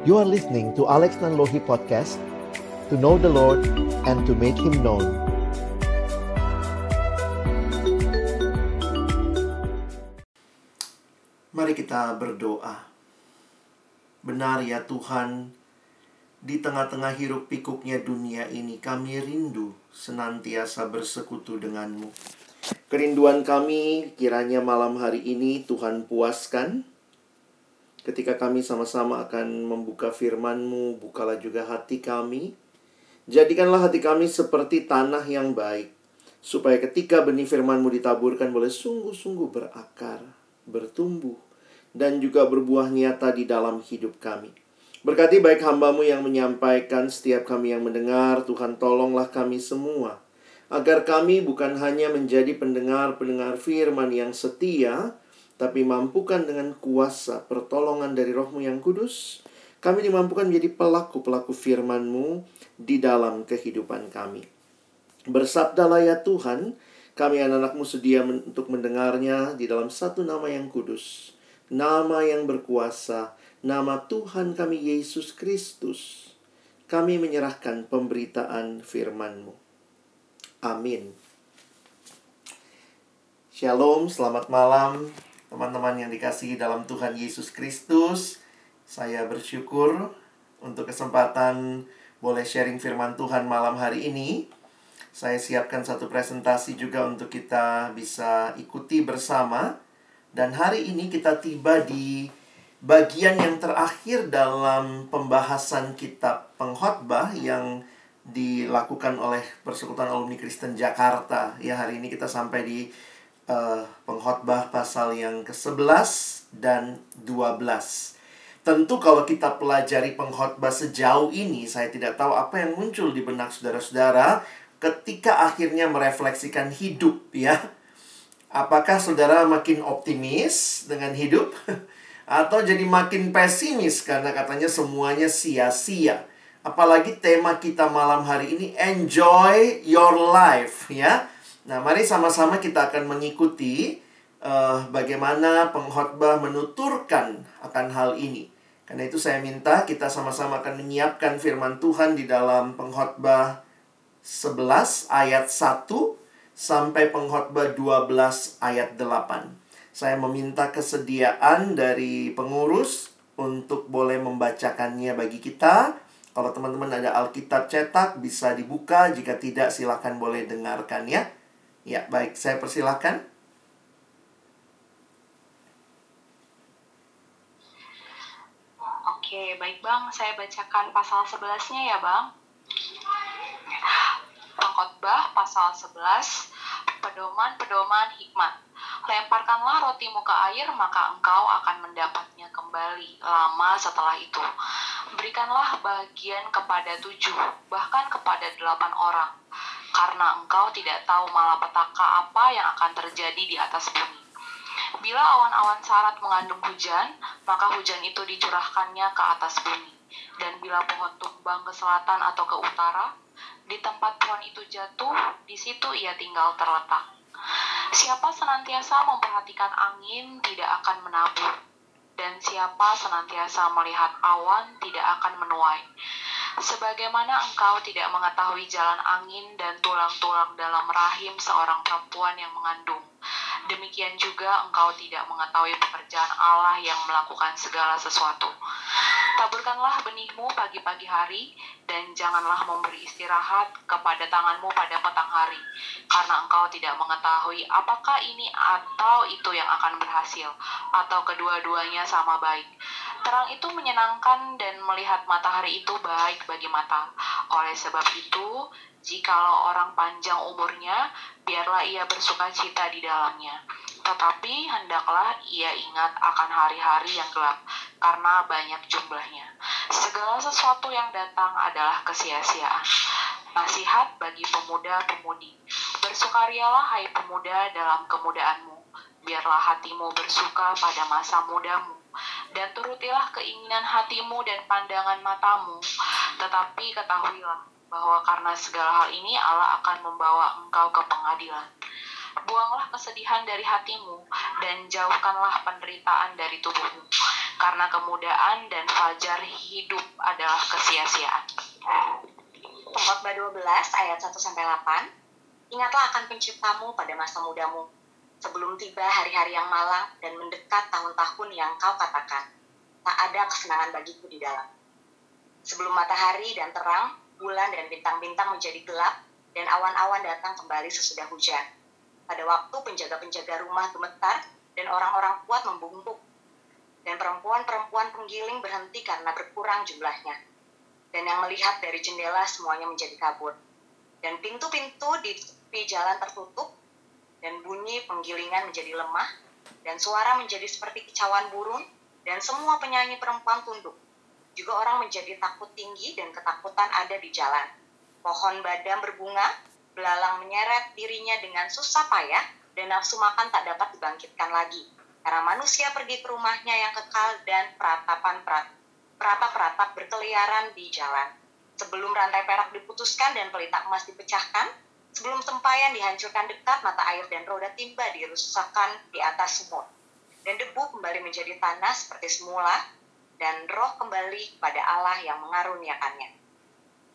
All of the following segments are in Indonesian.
You are listening to Alex Nanlohi Podcast To know the Lord and to make Him known Mari kita berdoa Benar ya Tuhan di tengah-tengah hiruk pikuknya dunia ini, kami rindu senantiasa bersekutu denganmu. Kerinduan kami kiranya malam hari ini Tuhan puaskan. Ketika kami sama-sama akan membuka firman-Mu, bukalah juga hati kami. Jadikanlah hati kami seperti tanah yang baik. Supaya ketika benih firman-Mu ditaburkan boleh sungguh-sungguh berakar, bertumbuh, dan juga berbuah nyata di dalam hidup kami. Berkati baik hambamu yang menyampaikan, setiap kami yang mendengar, Tuhan tolonglah kami semua. Agar kami bukan hanya menjadi pendengar-pendengar firman yang setia, tapi mampukan dengan kuasa pertolongan dari rohmu yang kudus, kami dimampukan menjadi pelaku-pelaku firmanmu di dalam kehidupan kami. Bersabdalah ya Tuhan, kami anak-anakmu sedia untuk mendengarnya di dalam satu nama yang kudus, nama yang berkuasa, nama Tuhan kami Yesus Kristus, kami menyerahkan pemberitaan firman-Mu. Amin. Shalom, selamat malam teman-teman yang dikasihi dalam Tuhan Yesus Kristus. Saya bersyukur untuk kesempatan boleh sharing firman Tuhan malam hari ini. Saya siapkan satu presentasi juga untuk kita bisa ikuti bersama. Dan hari ini kita tiba di bagian yang terakhir dalam pembahasan kitab pengkhotbah yang dilakukan oleh Persekutuan Alumni Kristen Jakarta. Ya, hari ini kita sampai di uh, pengkhotbah pasal yang ke-11 dan 12. Tentu kalau kita pelajari pengkhotbah sejauh ini, saya tidak tahu apa yang muncul di benak saudara-saudara ketika akhirnya merefleksikan hidup ya. Apakah saudara makin optimis dengan hidup? atau jadi makin pesimis karena katanya semuanya sia-sia. Apalagi tema kita malam hari ini enjoy your life ya. Nah, mari sama-sama kita akan mengikuti uh, bagaimana pengkhotbah menuturkan akan hal ini. Karena itu saya minta kita sama-sama akan menyiapkan firman Tuhan di dalam pengkhotbah 11 ayat 1 sampai pengkhotbah 12 ayat 8. Saya meminta kesediaan dari pengurus untuk boleh membacakannya bagi kita. Kalau teman-teman ada Alkitab cetak bisa dibuka, jika tidak silakan boleh dengarkan ya. Ya, baik, saya persilahkan. Oke, baik Bang, saya bacakan pasal 11-nya ya Bang. Pengkhotbah pasal 11, pedoman-pedoman hikmat. Lemparkanlah rotimu ke air, maka engkau akan mendapatnya kembali lama setelah itu. Berikanlah bagian kepada tujuh, bahkan kepada delapan orang, karena engkau tidak tahu malapetaka apa yang akan terjadi di atas bumi. Bila awan-awan sarat mengandung hujan, maka hujan itu dicurahkannya ke atas bumi. Dan bila pohon tumbang ke selatan atau ke utara, di tempat pohon itu jatuh, di situ ia tinggal terletak. Siapa senantiasa memperhatikan angin tidak akan menabur, dan siapa senantiasa melihat awan tidak akan menuai. Sebagaimana engkau tidak mengetahui jalan angin dan tulang-tulang dalam rahim seorang perempuan yang mengandung, demikian juga engkau tidak mengetahui pekerjaan Allah yang melakukan segala sesuatu. Taburkanlah benihmu pagi-pagi hari, dan janganlah memberi istirahat kepada tanganmu pada petang hari, karena engkau tidak mengetahui apakah ini atau itu yang akan berhasil, atau kedua-duanya sama baik. Terang itu menyenangkan dan melihat matahari itu baik bagi mata. Oleh sebab itu, jikalau orang panjang umurnya, biarlah ia bersuka cita di dalamnya tetapi hendaklah ia ingat akan hari-hari yang gelap, karena banyak jumlahnya. Segala sesuatu yang datang adalah kesia-siaan. Nasihat bagi pemuda-pemudi. Bersukarialah hai pemuda dalam kemudaanmu. Biarlah hatimu bersuka pada masa mudamu. Dan turutilah keinginan hatimu dan pandangan matamu. Tetapi ketahuilah bahwa karena segala hal ini Allah akan membawa engkau ke pengadilan Buanglah kesedihan dari hatimu dan jauhkanlah penderitaan dari tubuhmu. Karena kemudahan dan fajar hidup adalah kesia-siaan. Pengkhotbah 12 ayat 1 sampai 8. Ingatlah akan penciptamu pada masa mudamu, sebelum tiba hari-hari yang malang dan mendekat tahun-tahun yang kau katakan, tak ada kesenangan bagiku di dalam. Sebelum matahari dan terang, bulan dan bintang-bintang menjadi gelap, dan awan-awan datang kembali sesudah hujan. Pada waktu penjaga-penjaga rumah gemetar, dan orang-orang kuat membungkuk, dan perempuan-perempuan penggiling berhenti karena berkurang jumlahnya. Dan yang melihat dari jendela semuanya menjadi kabur. Dan pintu-pintu di tepi jalan tertutup, dan bunyi penggilingan menjadi lemah, dan suara menjadi seperti kicauan burung, dan semua penyanyi perempuan tunduk. Juga orang menjadi takut tinggi dan ketakutan ada di jalan. Pohon badam berbunga, belalang menyeret dirinya dengan susah payah, dan nafsu makan tak dapat dibangkitkan lagi. Karena manusia pergi ke rumahnya yang kekal dan peratapan peratap-peratap berkeliaran di jalan. Sebelum rantai perak diputuskan dan pelita emas dipecahkan, sebelum tempayan dihancurkan dekat, mata air dan roda timba dirusakkan di atas sumur. Dan debu kembali menjadi tanah seperti semula, dan roh kembali pada Allah yang mengaruniakannya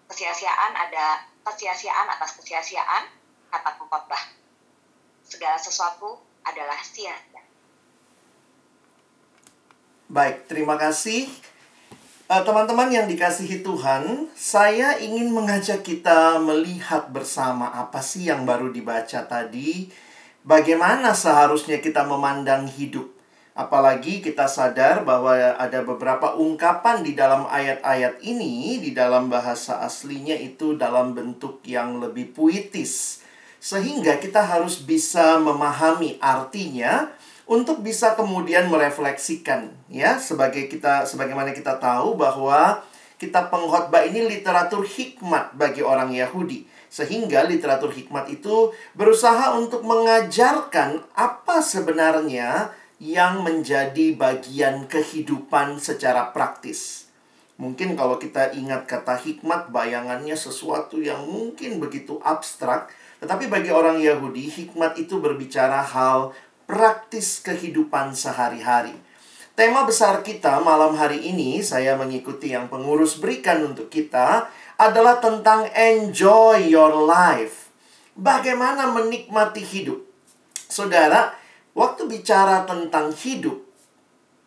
kesia-siaan ada kesia-siaan atas kesia-siaan kata pengkhotbah. Segala sesuatu adalah sia-sia. Baik, terima kasih. Eh, teman-teman yang dikasihi Tuhan, saya ingin mengajak kita melihat bersama apa sih yang baru dibaca tadi. Bagaimana seharusnya kita memandang hidup Apalagi kita sadar bahwa ada beberapa ungkapan di dalam ayat-ayat ini, di dalam bahasa aslinya itu dalam bentuk yang lebih puitis. Sehingga kita harus bisa memahami artinya untuk bisa kemudian merefleksikan ya sebagai kita sebagaimana kita tahu bahwa kita pengkhotbah ini literatur hikmat bagi orang Yahudi sehingga literatur hikmat itu berusaha untuk mengajarkan apa sebenarnya yang menjadi bagian kehidupan secara praktis. Mungkin kalau kita ingat kata hikmat, bayangannya sesuatu yang mungkin begitu abstrak, tetapi bagi orang Yahudi, hikmat itu berbicara hal praktis kehidupan sehari-hari. Tema besar kita malam hari ini, saya mengikuti yang pengurus berikan untuk kita, adalah tentang enjoy your life. Bagaimana menikmati hidup. Saudara, Waktu bicara tentang hidup,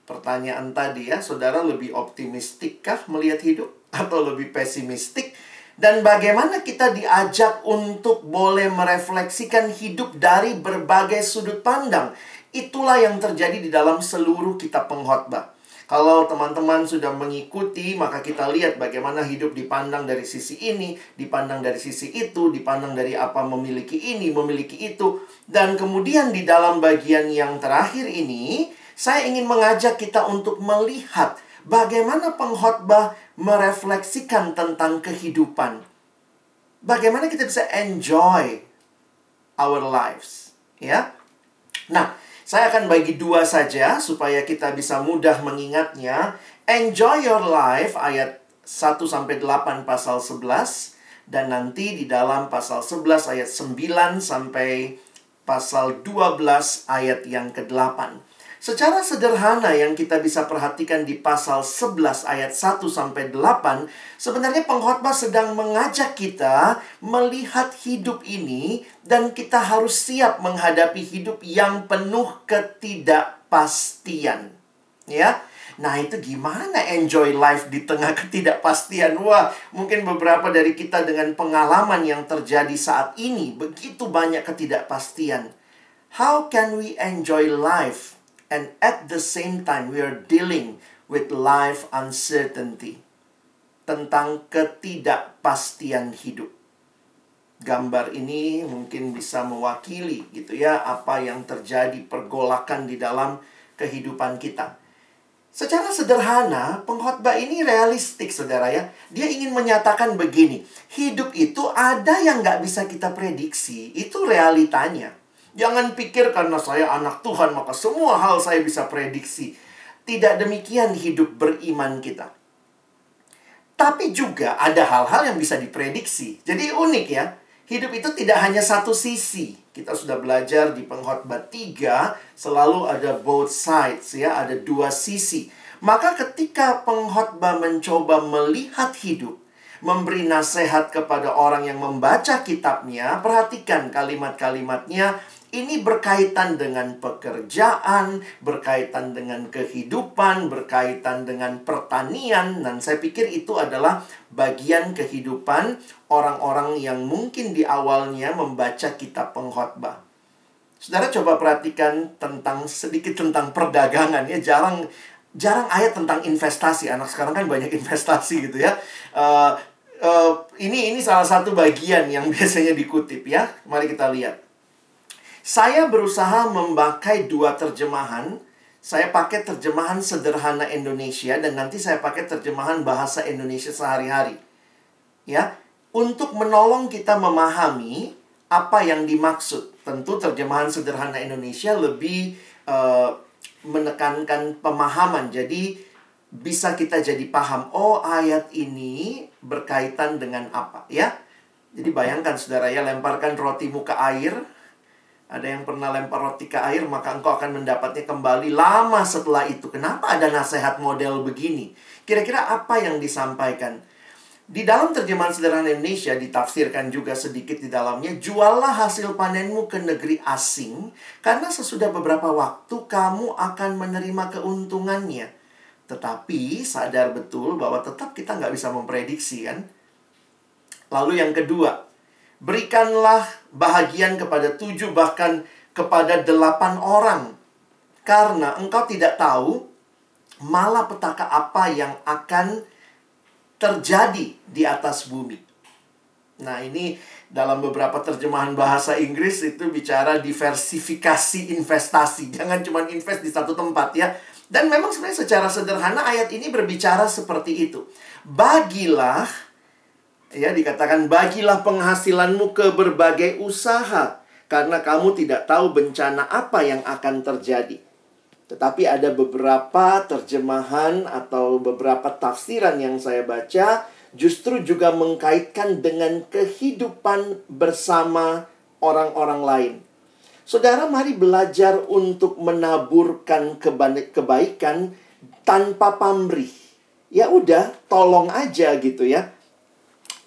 pertanyaan tadi ya, saudara lebih optimistikkah melihat hidup atau lebih pesimistik? Dan bagaimana kita diajak untuk boleh merefleksikan hidup dari berbagai sudut pandang? Itulah yang terjadi di dalam seluruh kitab pengkhotbah. Kalau teman-teman sudah mengikuti, maka kita lihat bagaimana hidup dipandang dari sisi ini, dipandang dari sisi itu, dipandang dari apa memiliki ini, memiliki itu. Dan kemudian di dalam bagian yang terakhir ini, saya ingin mengajak kita untuk melihat bagaimana pengkhotbah merefleksikan tentang kehidupan. Bagaimana kita bisa enjoy our lives, ya. Nah, saya akan bagi dua saja supaya kita bisa mudah mengingatnya. Enjoy your life ayat 1 sampai 8 pasal 11 dan nanti di dalam pasal 11 ayat 9 sampai pasal 12 ayat yang ke-8. Secara sederhana yang kita bisa perhatikan di pasal 11 ayat 1 sampai 8, sebenarnya pengkhotbah sedang mengajak kita melihat hidup ini dan kita harus siap menghadapi hidup yang penuh ketidakpastian. Ya. Nah, itu gimana enjoy life di tengah ketidakpastian? Wah, mungkin beberapa dari kita dengan pengalaman yang terjadi saat ini begitu banyak ketidakpastian. How can we enjoy life and at the same time we are dealing with life uncertainty tentang ketidakpastian hidup. Gambar ini mungkin bisa mewakili gitu ya apa yang terjadi pergolakan di dalam kehidupan kita. Secara sederhana, pengkhotbah ini realistik, saudara ya. Dia ingin menyatakan begini, hidup itu ada yang nggak bisa kita prediksi, itu realitanya. Jangan pikir karena saya anak Tuhan maka semua hal saya bisa prediksi. Tidak demikian hidup beriman kita. Tapi juga ada hal-hal yang bisa diprediksi. Jadi unik ya. hidup itu tidak hanya satu sisi. Kita sudah belajar di pengkhotbah 3 selalu ada both sides ya, ada dua sisi. Maka ketika pengkhotbah mencoba melihat hidup, memberi nasihat kepada orang yang membaca kitabnya, perhatikan kalimat-kalimatnya ini berkaitan dengan pekerjaan, berkaitan dengan kehidupan, berkaitan dengan pertanian, dan saya pikir itu adalah bagian kehidupan orang-orang yang mungkin di awalnya membaca kitab pengkhotbah. Saudara coba perhatikan tentang sedikit tentang perdagangan ya, jarang jarang ayat tentang investasi. Anak sekarang kan banyak investasi gitu ya. Uh, uh, ini ini salah satu bagian yang biasanya dikutip ya. Mari kita lihat. Saya berusaha memakai dua terjemahan. Saya pakai terjemahan sederhana Indonesia dan nanti saya pakai terjemahan bahasa Indonesia sehari-hari. Ya, untuk menolong kita memahami apa yang dimaksud. Tentu terjemahan sederhana Indonesia lebih uh, menekankan pemahaman. Jadi bisa kita jadi paham, oh ayat ini berkaitan dengan apa, ya. Jadi bayangkan saudara ya, lemparkan rotimu ke air, ada yang pernah lempar roti ke air, maka engkau akan mendapatnya kembali lama setelah itu. Kenapa ada nasihat model begini? Kira-kira apa yang disampaikan? Di dalam terjemahan sederhana Indonesia ditafsirkan juga sedikit di dalamnya, juallah hasil panenmu ke negeri asing, karena sesudah beberapa waktu kamu akan menerima keuntungannya. Tetapi sadar betul bahwa tetap kita nggak bisa memprediksi kan. Lalu yang kedua, Berikanlah bahagian kepada tujuh bahkan kepada delapan orang. Karena engkau tidak tahu malah petaka apa yang akan terjadi di atas bumi. Nah ini dalam beberapa terjemahan bahasa Inggris itu bicara diversifikasi investasi. Jangan cuma invest di satu tempat ya. Dan memang sebenarnya secara sederhana ayat ini berbicara seperti itu. Bagilah Ya, dikatakan bagilah penghasilanmu ke berbagai usaha karena kamu tidak tahu bencana apa yang akan terjadi. Tetapi ada beberapa terjemahan atau beberapa tafsiran yang saya baca justru juga mengkaitkan dengan kehidupan bersama orang-orang lain. Saudara, mari belajar untuk menaburkan kebaikan tanpa pamrih. Ya udah, tolong aja gitu ya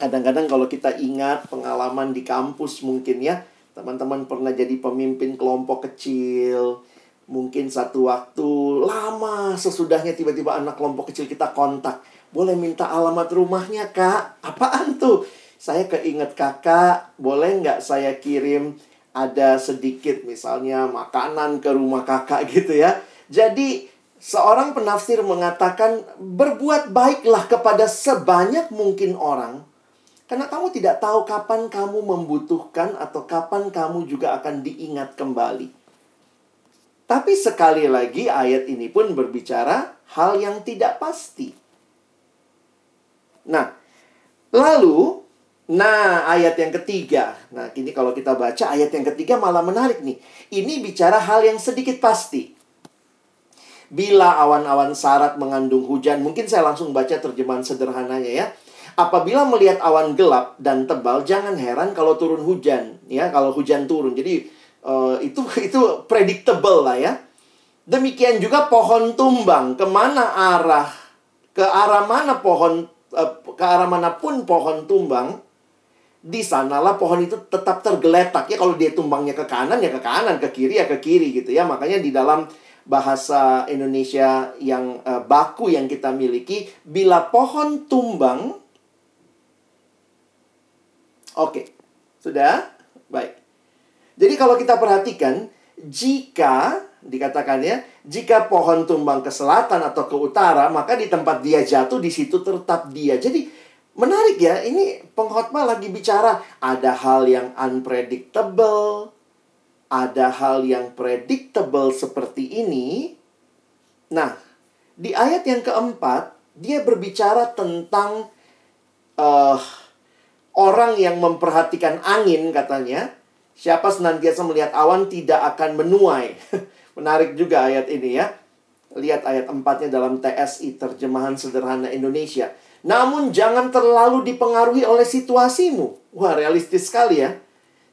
Kadang-kadang kalau kita ingat pengalaman di kampus mungkin ya, teman-teman pernah jadi pemimpin kelompok kecil. Mungkin satu waktu lama sesudahnya tiba-tiba anak kelompok kecil kita kontak. Boleh minta alamat rumahnya kak? Apaan tuh? Saya keinget kakak, boleh nggak saya kirim ada sedikit misalnya makanan ke rumah kakak gitu ya. Jadi seorang penafsir mengatakan berbuat baiklah kepada sebanyak mungkin orang karena kamu tidak tahu kapan kamu membutuhkan atau kapan kamu juga akan diingat kembali. Tapi sekali lagi ayat ini pun berbicara hal yang tidak pasti. Nah, lalu Nah, ayat yang ketiga. Nah, ini kalau kita baca ayat yang ketiga malah menarik nih. Ini bicara hal yang sedikit pasti. Bila awan-awan sarat mengandung hujan, mungkin saya langsung baca terjemahan sederhananya ya. Apabila melihat awan gelap dan tebal, jangan heran kalau turun hujan, ya. Kalau hujan turun, jadi uh, itu itu predictable lah ya. Demikian juga pohon tumbang, ke mana arah, ke arah mana pohon, uh, ke arah mana pun pohon tumbang, di sanalah pohon itu tetap tergeletak ya. Kalau dia tumbangnya ke kanan ya ke kanan, ke kiri ya ke kiri gitu ya. Makanya di dalam bahasa Indonesia yang uh, baku yang kita miliki, bila pohon tumbang Oke, sudah? Baik. Jadi kalau kita perhatikan, jika dikatakan ya, jika pohon tumbang ke selatan atau ke utara, maka di tempat dia jatuh di situ tetap dia. Jadi menarik ya, ini pengkhotbah lagi bicara ada hal yang unpredictable, ada hal yang predictable seperti ini. Nah, di ayat yang keempat, dia berbicara tentang uh, Orang yang memperhatikan angin katanya, siapa senantiasa melihat awan tidak akan menuai. Menarik juga ayat ini ya. Lihat ayat empatnya dalam TSI, terjemahan sederhana Indonesia. Namun jangan terlalu dipengaruhi oleh situasimu. Wah, realistis sekali ya.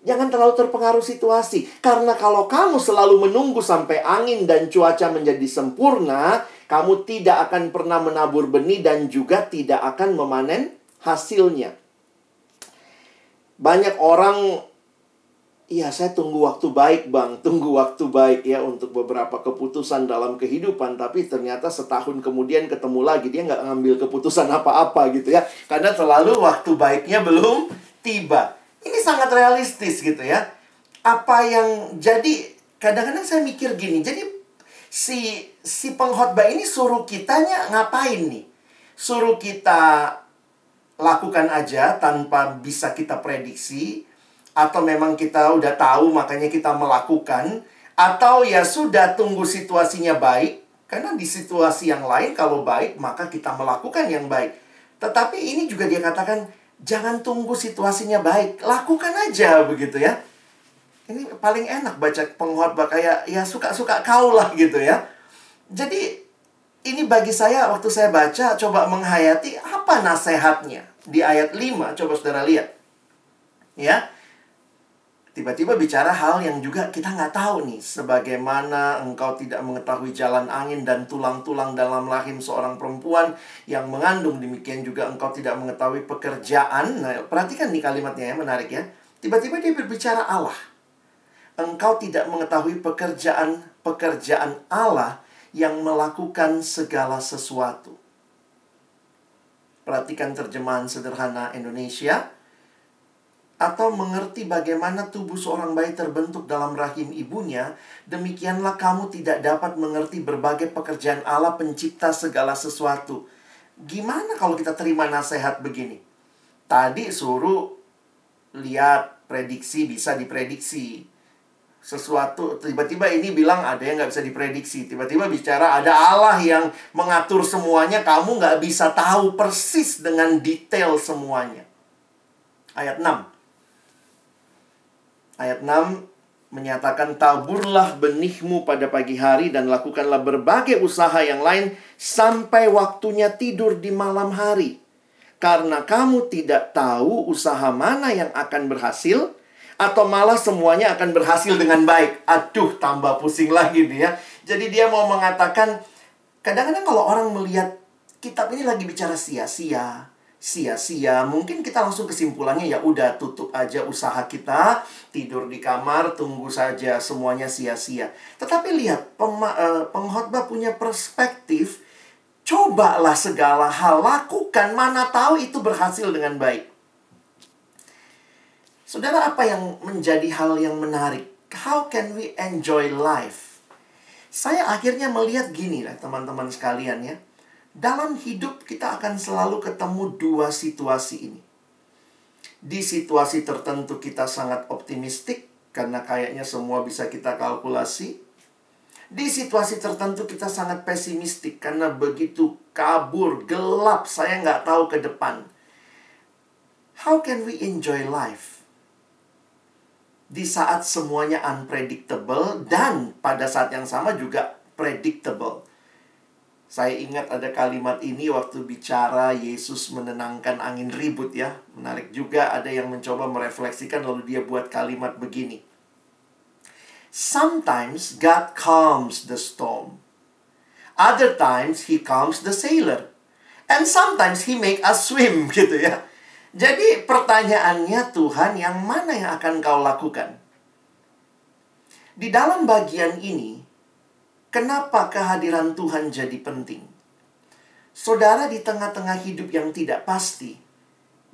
Jangan terlalu terpengaruh situasi. Karena kalau kamu selalu menunggu sampai angin dan cuaca menjadi sempurna, kamu tidak akan pernah menabur benih dan juga tidak akan memanen hasilnya. Banyak orang, iya saya tunggu waktu baik bang, tunggu waktu baik ya untuk beberapa keputusan dalam kehidupan. Tapi ternyata setahun kemudian ketemu lagi, dia nggak ngambil keputusan apa-apa gitu ya. Karena selalu waktu baiknya belum tiba. Ini sangat realistis gitu ya. Apa yang jadi kadang-kadang saya mikir gini. Jadi si si pengkhotbah ini suruh kitanya ngapain nih? Suruh kita lakukan aja tanpa bisa kita prediksi atau memang kita udah tahu makanya kita melakukan atau ya sudah tunggu situasinya baik karena di situasi yang lain kalau baik maka kita melakukan yang baik. Tetapi ini juga dia katakan Jangan tunggu situasinya baik, lakukan aja begitu ya. Ini paling enak baca pengkhotbah kayak ya suka-suka kau lah gitu ya. Jadi ini bagi saya waktu saya baca coba menghayati apa nasihatnya di ayat 5 coba Saudara lihat. Ya tiba-tiba bicara hal yang juga kita nggak tahu nih. Sebagaimana engkau tidak mengetahui jalan angin dan tulang-tulang dalam rahim seorang perempuan yang mengandung. Demikian juga engkau tidak mengetahui pekerjaan. Nah, perhatikan nih kalimatnya ya, menarik ya. Tiba-tiba dia berbicara Allah. Engkau tidak mengetahui pekerjaan-pekerjaan Allah yang melakukan segala sesuatu. Perhatikan terjemahan sederhana Indonesia atau mengerti bagaimana tubuh seorang bayi terbentuk dalam rahim ibunya, demikianlah kamu tidak dapat mengerti berbagai pekerjaan Allah pencipta segala sesuatu. Gimana kalau kita terima nasihat begini? Tadi suruh lihat prediksi bisa diprediksi. Sesuatu tiba-tiba ini bilang ada yang nggak bisa diprediksi. Tiba-tiba bicara ada Allah yang mengatur semuanya, kamu nggak bisa tahu persis dengan detail semuanya. Ayat 6 Ayat 6 menyatakan taburlah benihmu pada pagi hari dan lakukanlah berbagai usaha yang lain sampai waktunya tidur di malam hari. Karena kamu tidak tahu usaha mana yang akan berhasil atau malah semuanya akan berhasil dengan baik. Aduh, tambah pusing lagi nih ya. Jadi dia mau mengatakan kadang-kadang kalau orang melihat kitab ini lagi bicara sia-sia, sia-sia. Mungkin kita langsung kesimpulannya ya udah tutup aja usaha kita, tidur di kamar, tunggu saja semuanya sia-sia. Tetapi lihat uh, pengkhotbah punya perspektif, cobalah segala hal lakukan, mana tahu itu berhasil dengan baik. Saudara, apa yang menjadi hal yang menarik? How can we enjoy life? Saya akhirnya melihat gini lah teman-teman sekalian ya dalam hidup kita akan selalu ketemu dua situasi ini. Di situasi tertentu kita sangat optimistik karena kayaknya semua bisa kita kalkulasi. Di situasi tertentu kita sangat pesimistik karena begitu kabur, gelap, saya nggak tahu ke depan. How can we enjoy life? Di saat semuanya unpredictable dan pada saat yang sama juga predictable. Saya ingat ada kalimat ini waktu bicara Yesus menenangkan angin ribut ya. Menarik juga ada yang mencoba merefleksikan lalu dia buat kalimat begini. Sometimes God calms the storm. Other times he calms the sailor. And sometimes he make us swim gitu ya. Jadi pertanyaannya Tuhan yang mana yang akan kau lakukan? Di dalam bagian ini Kenapa kehadiran Tuhan jadi penting? Saudara di tengah-tengah hidup yang tidak pasti,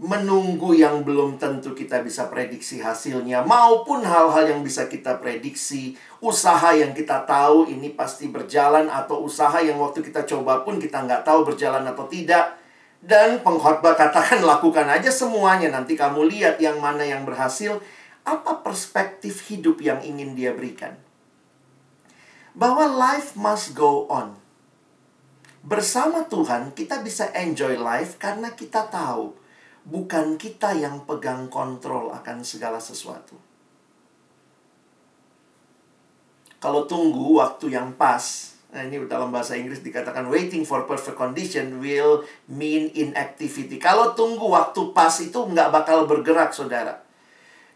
menunggu yang belum tentu kita bisa prediksi hasilnya, maupun hal-hal yang bisa kita prediksi, usaha yang kita tahu ini pasti berjalan, atau usaha yang waktu kita coba pun kita nggak tahu berjalan atau tidak. Dan pengkhotbah katakan lakukan aja semuanya, nanti kamu lihat yang mana yang berhasil, apa perspektif hidup yang ingin dia berikan bahwa life must go on. Bersama Tuhan, kita bisa enjoy life karena kita tahu bukan kita yang pegang kontrol akan segala sesuatu. Kalau tunggu waktu yang pas, Nah, ini dalam bahasa Inggris dikatakan waiting for perfect condition will mean inactivity. Kalau tunggu waktu pas itu nggak bakal bergerak, saudara.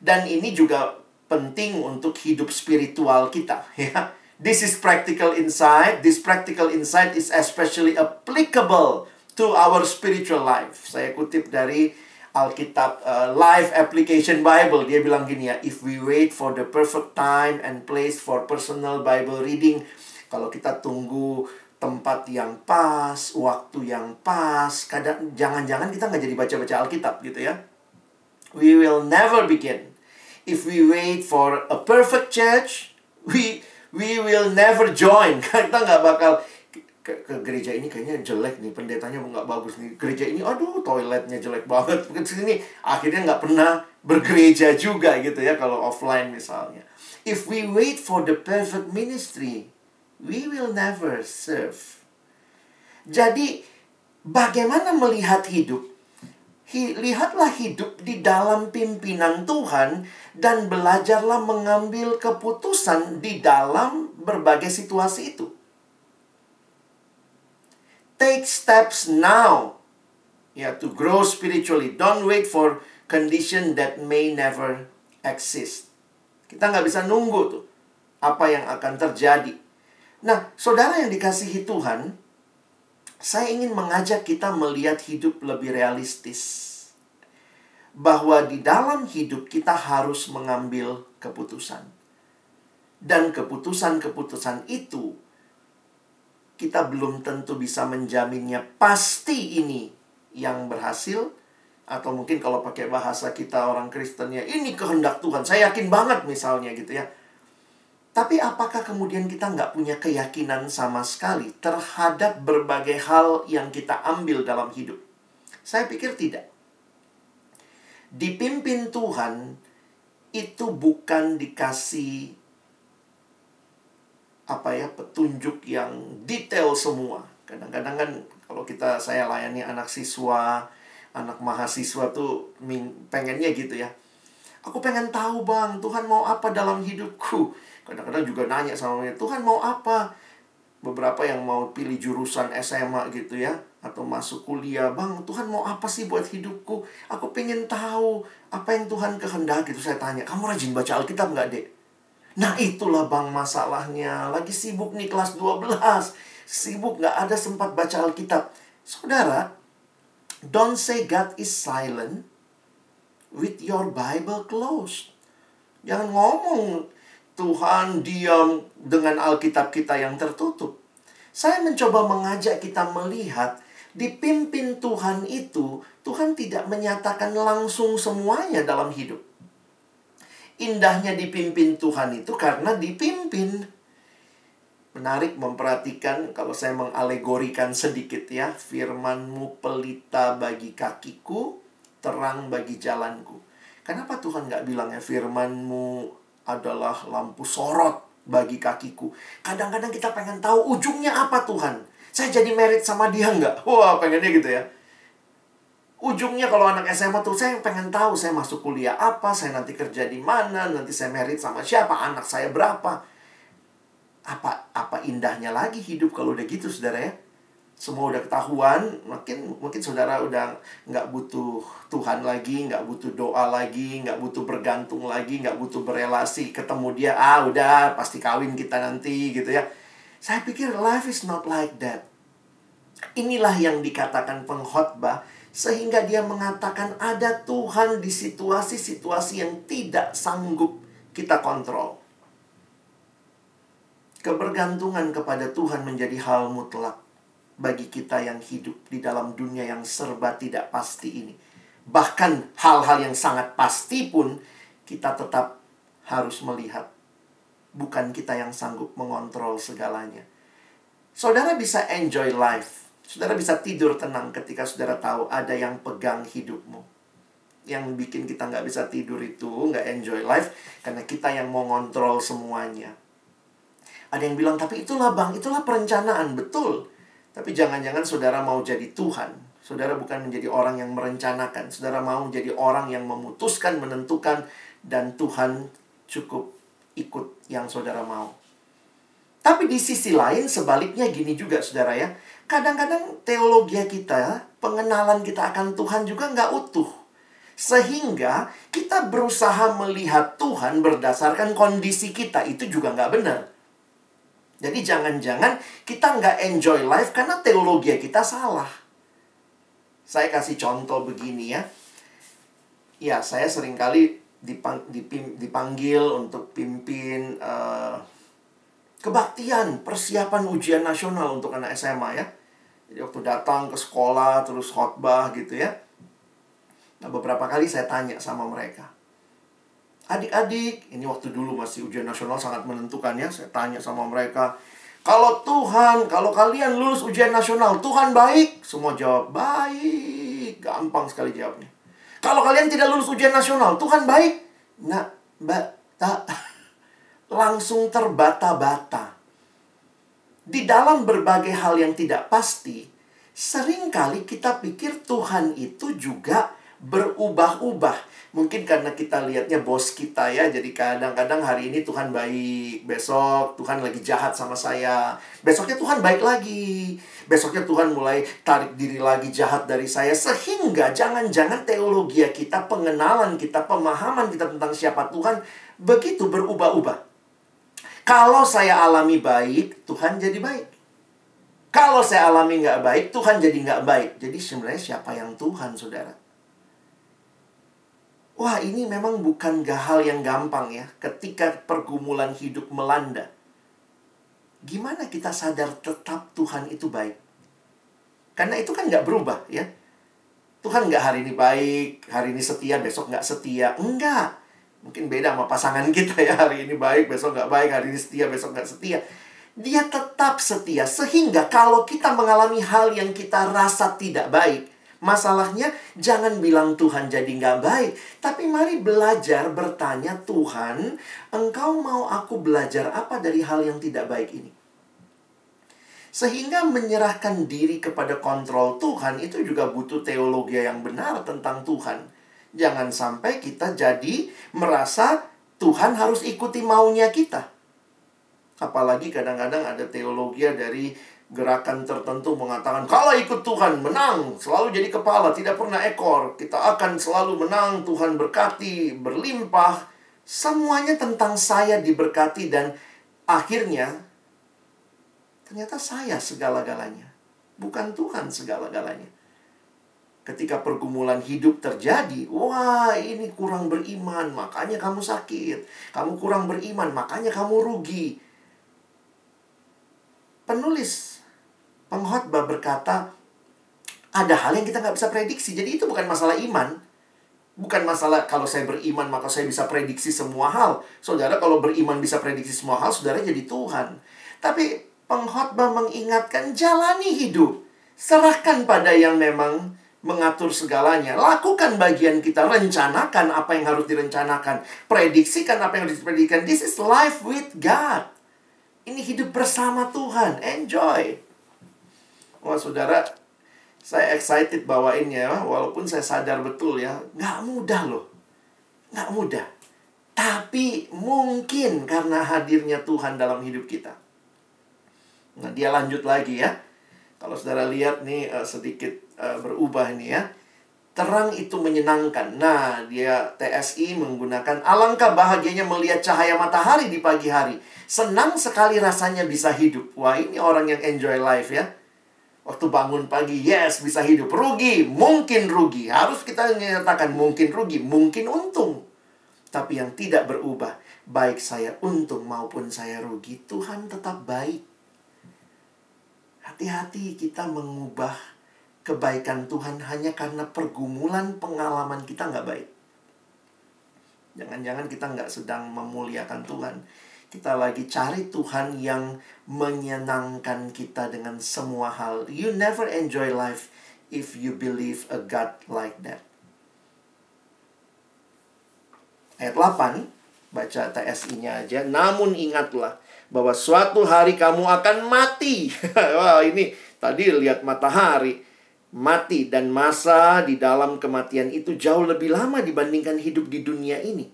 Dan ini juga penting untuk hidup spiritual kita, ya. This is practical insight. This practical insight is especially applicable to our spiritual life. Saya kutip dari Alkitab uh, Life Application Bible. Dia bilang gini ya, if we wait for the perfect time and place for personal Bible reading, kalau kita tunggu tempat yang pas, waktu yang pas, kadang jangan-jangan kita nggak jadi baca-baca Alkitab gitu ya. We will never begin. If we wait for a perfect church, we we will never join. Kita nggak bakal ke, ke gereja ini kayaknya jelek nih pendetanya nggak bagus nih gereja ini aduh toiletnya jelek banget ke sini akhirnya nggak pernah bergereja juga gitu ya kalau offline misalnya if we wait for the perfect ministry we will never serve jadi bagaimana melihat hidup lihatlah hidup di dalam pimpinan Tuhan dan belajarlah mengambil keputusan di dalam berbagai situasi itu. Take steps now ya to grow spiritually. Don't wait for condition that may never exist. Kita nggak bisa nunggu tuh apa yang akan terjadi. Nah, saudara yang dikasihi Tuhan, saya ingin mengajak kita melihat hidup lebih realistis. Bahwa di dalam hidup kita harus mengambil keputusan. Dan keputusan-keputusan itu kita belum tentu bisa menjaminnya pasti ini yang berhasil atau mungkin kalau pakai bahasa kita orang Kristen ya ini kehendak Tuhan saya yakin banget misalnya gitu ya tapi apakah kemudian kita nggak punya keyakinan sama sekali terhadap berbagai hal yang kita ambil dalam hidup saya pikir tidak dipimpin Tuhan itu bukan dikasih apa ya petunjuk yang detail semua. Kadang-kadang kan kalau kita saya layani anak siswa, anak mahasiswa tuh pengennya gitu ya. Aku pengen tahu bang, Tuhan mau apa dalam hidupku? Kadang-kadang juga nanya sama dia, Tuhan mau apa? Beberapa yang mau pilih jurusan SMA gitu ya, atau masuk kuliah, bang Tuhan mau apa sih buat hidupku? Aku pengen tahu apa yang Tuhan kehendaki. Itu saya tanya, kamu rajin baca Alkitab nggak dek? Nah itulah bang masalahnya. Lagi sibuk nih kelas 12. Sibuk nggak ada sempat baca Alkitab. Saudara, don't say God is silent with your Bible closed. Jangan ngomong Tuhan diam dengan Alkitab kita yang tertutup. Saya mencoba mengajak kita melihat dipimpin Tuhan itu, Tuhan tidak menyatakan langsung semuanya dalam hidup indahnya dipimpin Tuhan itu karena dipimpin. Menarik memperhatikan kalau saya mengalegorikan sedikit ya, firmanmu pelita bagi kakiku, terang bagi jalanku. Kenapa Tuhan nggak bilang ya firmanmu adalah lampu sorot bagi kakiku? Kadang-kadang kita pengen tahu ujungnya apa Tuhan. Saya jadi merit sama dia nggak? Wah pengennya gitu ya ujungnya kalau anak SMA tuh saya pengen tahu saya masuk kuliah apa, saya nanti kerja di mana, nanti saya merit sama siapa, anak saya berapa. Apa apa indahnya lagi hidup kalau udah gitu saudara ya. Semua udah ketahuan, mungkin mungkin saudara udah nggak butuh Tuhan lagi, nggak butuh doa lagi, nggak butuh bergantung lagi, nggak butuh berelasi, ketemu dia, ah udah pasti kawin kita nanti gitu ya. Saya pikir life is not like that. Inilah yang dikatakan pengkhotbah sehingga dia mengatakan ada Tuhan di situasi-situasi yang tidak sanggup kita kontrol. Kebergantungan kepada Tuhan menjadi hal mutlak bagi kita yang hidup di dalam dunia yang serba tidak pasti ini. Bahkan hal-hal yang sangat pasti pun kita tetap harus melihat. Bukan kita yang sanggup mengontrol segalanya. Saudara bisa enjoy life Saudara bisa tidur tenang ketika saudara tahu ada yang pegang hidupmu. Yang bikin kita nggak bisa tidur itu, nggak enjoy life, karena kita yang mau ngontrol semuanya. Ada yang bilang, tapi itulah bang, itulah perencanaan, betul. Tapi jangan-jangan saudara mau jadi Tuhan. Saudara bukan menjadi orang yang merencanakan. Saudara mau menjadi orang yang memutuskan, menentukan, dan Tuhan cukup ikut yang saudara mau. Tapi di sisi lain sebaliknya gini juga saudara ya. Kadang-kadang teologi kita, pengenalan kita akan Tuhan juga nggak utuh. Sehingga kita berusaha melihat Tuhan berdasarkan kondisi kita. Itu juga nggak benar. Jadi jangan-jangan kita nggak enjoy life karena teologi kita salah. Saya kasih contoh begini ya. Ya, saya sering kali dipang, dipim, dipanggil untuk pimpin uh, kebaktian, persiapan ujian nasional untuk anak SMA ya. Jadi waktu datang ke sekolah terus khotbah gitu ya. Nah, beberapa kali saya tanya sama mereka. Adik-adik, ini waktu dulu masih ujian nasional sangat menentukan ya. Saya tanya sama mereka, kalau Tuhan, kalau kalian lulus ujian nasional, Tuhan baik? Semua jawab, baik. Gampang sekali jawabnya. Kalau kalian tidak lulus ujian nasional, Tuhan baik? Nah, mbak, tak langsung terbata-bata. Di dalam berbagai hal yang tidak pasti, sering kali kita pikir Tuhan itu juga berubah-ubah. Mungkin karena kita lihatnya bos kita ya, jadi kadang-kadang hari ini Tuhan baik, besok Tuhan lagi jahat sama saya, besoknya Tuhan baik lagi, besoknya Tuhan mulai tarik diri lagi jahat dari saya, sehingga jangan-jangan teologi kita, pengenalan kita, pemahaman kita tentang siapa Tuhan begitu berubah-ubah. Kalau saya alami baik, Tuhan jadi baik. Kalau saya alami nggak baik, Tuhan jadi nggak baik. Jadi sebenarnya siapa yang Tuhan, saudara? Wah, ini memang bukan hal yang gampang ya. Ketika pergumulan hidup melanda. Gimana kita sadar tetap Tuhan itu baik? Karena itu kan nggak berubah ya. Tuhan nggak hari ini baik, hari ini setia, besok nggak setia. Enggak. Mungkin beda sama pasangan kita ya. Hari ini baik, besok nggak baik. Hari ini setia, besok nggak setia. Dia tetap setia. Sehingga kalau kita mengalami hal yang kita rasa tidak baik. Masalahnya jangan bilang Tuhan jadi nggak baik. Tapi mari belajar bertanya Tuhan, engkau mau aku belajar apa dari hal yang tidak baik ini? Sehingga menyerahkan diri kepada kontrol Tuhan itu juga butuh teologi yang benar tentang Tuhan. Jangan sampai kita jadi merasa Tuhan harus ikuti maunya kita. Apalagi kadang-kadang ada teologi dari gerakan tertentu mengatakan kalau ikut Tuhan menang, selalu jadi kepala, tidak pernah ekor. Kita akan selalu menang, Tuhan berkati, berlimpah. Semuanya tentang saya diberkati dan akhirnya ternyata saya segala-galanya. Bukan Tuhan segala-galanya ketika pergumulan hidup terjadi, wah ini kurang beriman, makanya kamu sakit. Kamu kurang beriman, makanya kamu rugi. Penulis pengkhotbah berkata, ada hal yang kita nggak bisa prediksi. Jadi itu bukan masalah iman. Bukan masalah kalau saya beriman maka saya bisa prediksi semua hal. Saudara kalau beriman bisa prediksi semua hal, saudara jadi Tuhan. Tapi pengkhotbah mengingatkan jalani hidup. Serahkan pada yang memang mengatur segalanya. Lakukan bagian kita, rencanakan apa yang harus direncanakan, prediksikan apa yang harus diprediksikan. This is life with God. Ini hidup bersama Tuhan. Enjoy. Wah, saudara, saya excited bawainnya, walaupun saya sadar betul ya, nggak mudah loh. Nggak mudah. Tapi mungkin karena hadirnya Tuhan dalam hidup kita. Nah, dia lanjut lagi ya. Kalau saudara lihat nih uh, sedikit uh, berubah ini ya. Terang itu menyenangkan. Nah, dia TSI menggunakan alangkah bahagianya melihat cahaya matahari di pagi hari. Senang sekali rasanya bisa hidup. Wah, ini orang yang enjoy life ya. Waktu bangun pagi, yes, bisa hidup. Rugi, mungkin rugi. Harus kita menyatakan mungkin rugi, mungkin untung. Tapi yang tidak berubah, baik saya untung maupun saya rugi, Tuhan tetap baik. Hati-hati kita mengubah kebaikan Tuhan hanya karena pergumulan pengalaman kita nggak baik. Jangan-jangan kita nggak sedang memuliakan Tuhan. Kita lagi cari Tuhan yang menyenangkan kita dengan semua hal. You never enjoy life if you believe a God like that. Ayat 8, baca TSI-nya aja. Namun ingatlah, bahwa suatu hari kamu akan mati. Wah, ini tadi lihat matahari mati dan masa di dalam kematian itu jauh lebih lama dibandingkan hidup di dunia ini.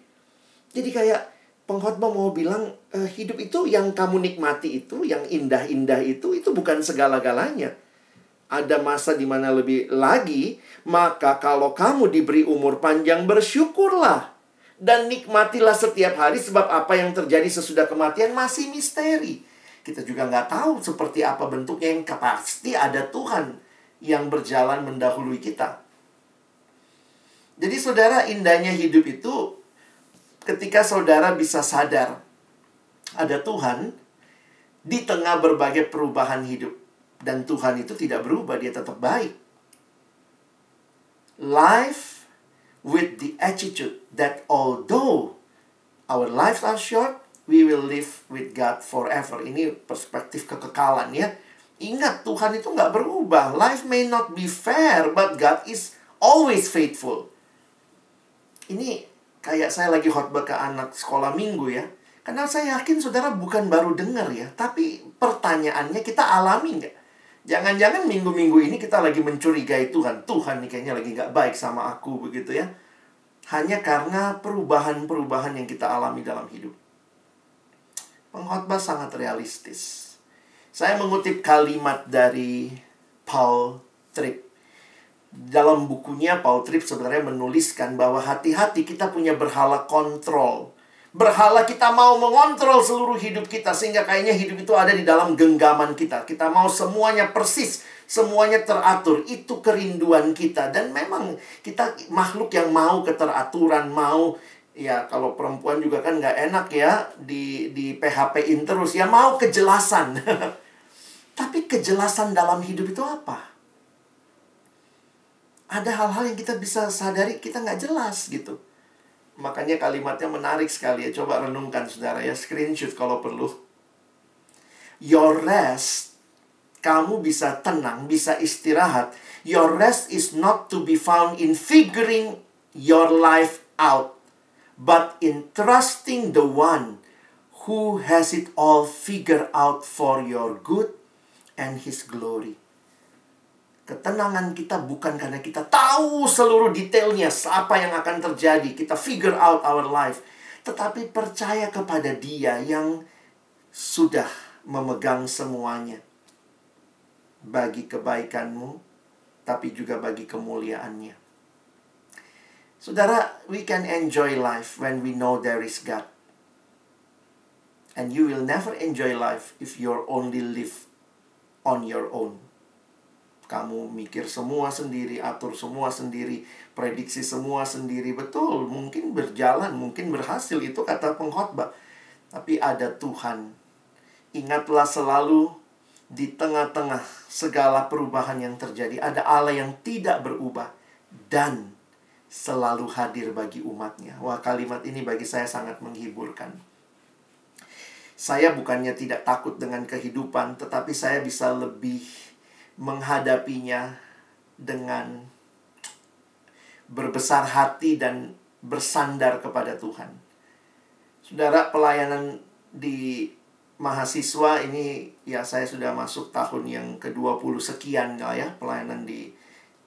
Jadi kayak pengkhotbah mau bilang e, hidup itu yang kamu nikmati itu, yang indah-indah itu, itu bukan segala-galanya. Ada masa di mana lebih lagi, maka kalau kamu diberi umur panjang bersyukurlah dan nikmatilah setiap hari sebab apa yang terjadi sesudah kematian masih misteri. Kita juga nggak tahu seperti apa bentuknya yang pasti ada Tuhan yang berjalan mendahului kita. Jadi saudara indahnya hidup itu ketika saudara bisa sadar ada Tuhan di tengah berbagai perubahan hidup dan Tuhan itu tidak berubah, dia tetap baik. Life with the attitude that although our lives are short, we will live with God forever. Ini perspektif kekekalan ya. Ingat Tuhan itu nggak berubah. Life may not be fair, but God is always faithful. Ini kayak saya lagi khotbah ke anak sekolah minggu ya. Karena saya yakin saudara bukan baru dengar ya, tapi pertanyaannya kita alami nggak? Jangan-jangan minggu-minggu ini kita lagi mencurigai Tuhan. Tuhan nih kayaknya lagi nggak baik sama aku begitu ya. Hanya karena perubahan-perubahan yang kita alami dalam hidup. Pengkhotbah sangat realistis. Saya mengutip kalimat dari Paul Tripp dalam bukunya Paul Tripp sebenarnya menuliskan bahwa hati-hati kita punya berhala kontrol. Berhala kita mau mengontrol seluruh hidup kita sehingga kayaknya hidup itu ada di dalam genggaman kita. Kita mau semuanya persis, semuanya teratur. Itu kerinduan kita dan memang kita makhluk yang mau keteraturan, mau ya kalau perempuan juga kan nggak enak ya di di PHP-in terus ya mau kejelasan. Tapi kejelasan dalam hidup itu apa? Ada hal-hal yang kita bisa sadari kita nggak jelas gitu. Makanya kalimatnya menarik sekali ya. Coba renungkan saudara ya. Screenshot kalau perlu. Your rest. Kamu bisa tenang, bisa istirahat. Your rest is not to be found in figuring your life out. But in trusting the one who has it all figured out for your good and his glory. Ketenangan kita bukan karena kita tahu seluruh detailnya apa yang akan terjadi, kita figure out our life, tetapi percaya kepada Dia yang sudah memegang semuanya bagi kebaikanmu, tapi juga bagi kemuliaannya. Saudara, we can enjoy life when we know there is God. And you will never enjoy life if you're only live on your own kamu mikir semua sendiri, atur semua sendiri, prediksi semua sendiri. Betul, mungkin berjalan, mungkin berhasil itu kata pengkhotbah. Tapi ada Tuhan. Ingatlah selalu di tengah-tengah segala perubahan yang terjadi ada Allah yang tidak berubah dan selalu hadir bagi umatnya. Wah, kalimat ini bagi saya sangat menghiburkan. Saya bukannya tidak takut dengan kehidupan, tetapi saya bisa lebih menghadapinya dengan berbesar hati dan bersandar kepada Tuhan. Saudara, pelayanan di mahasiswa ini ya saya sudah masuk tahun yang ke-20 sekian lah ya, pelayanan di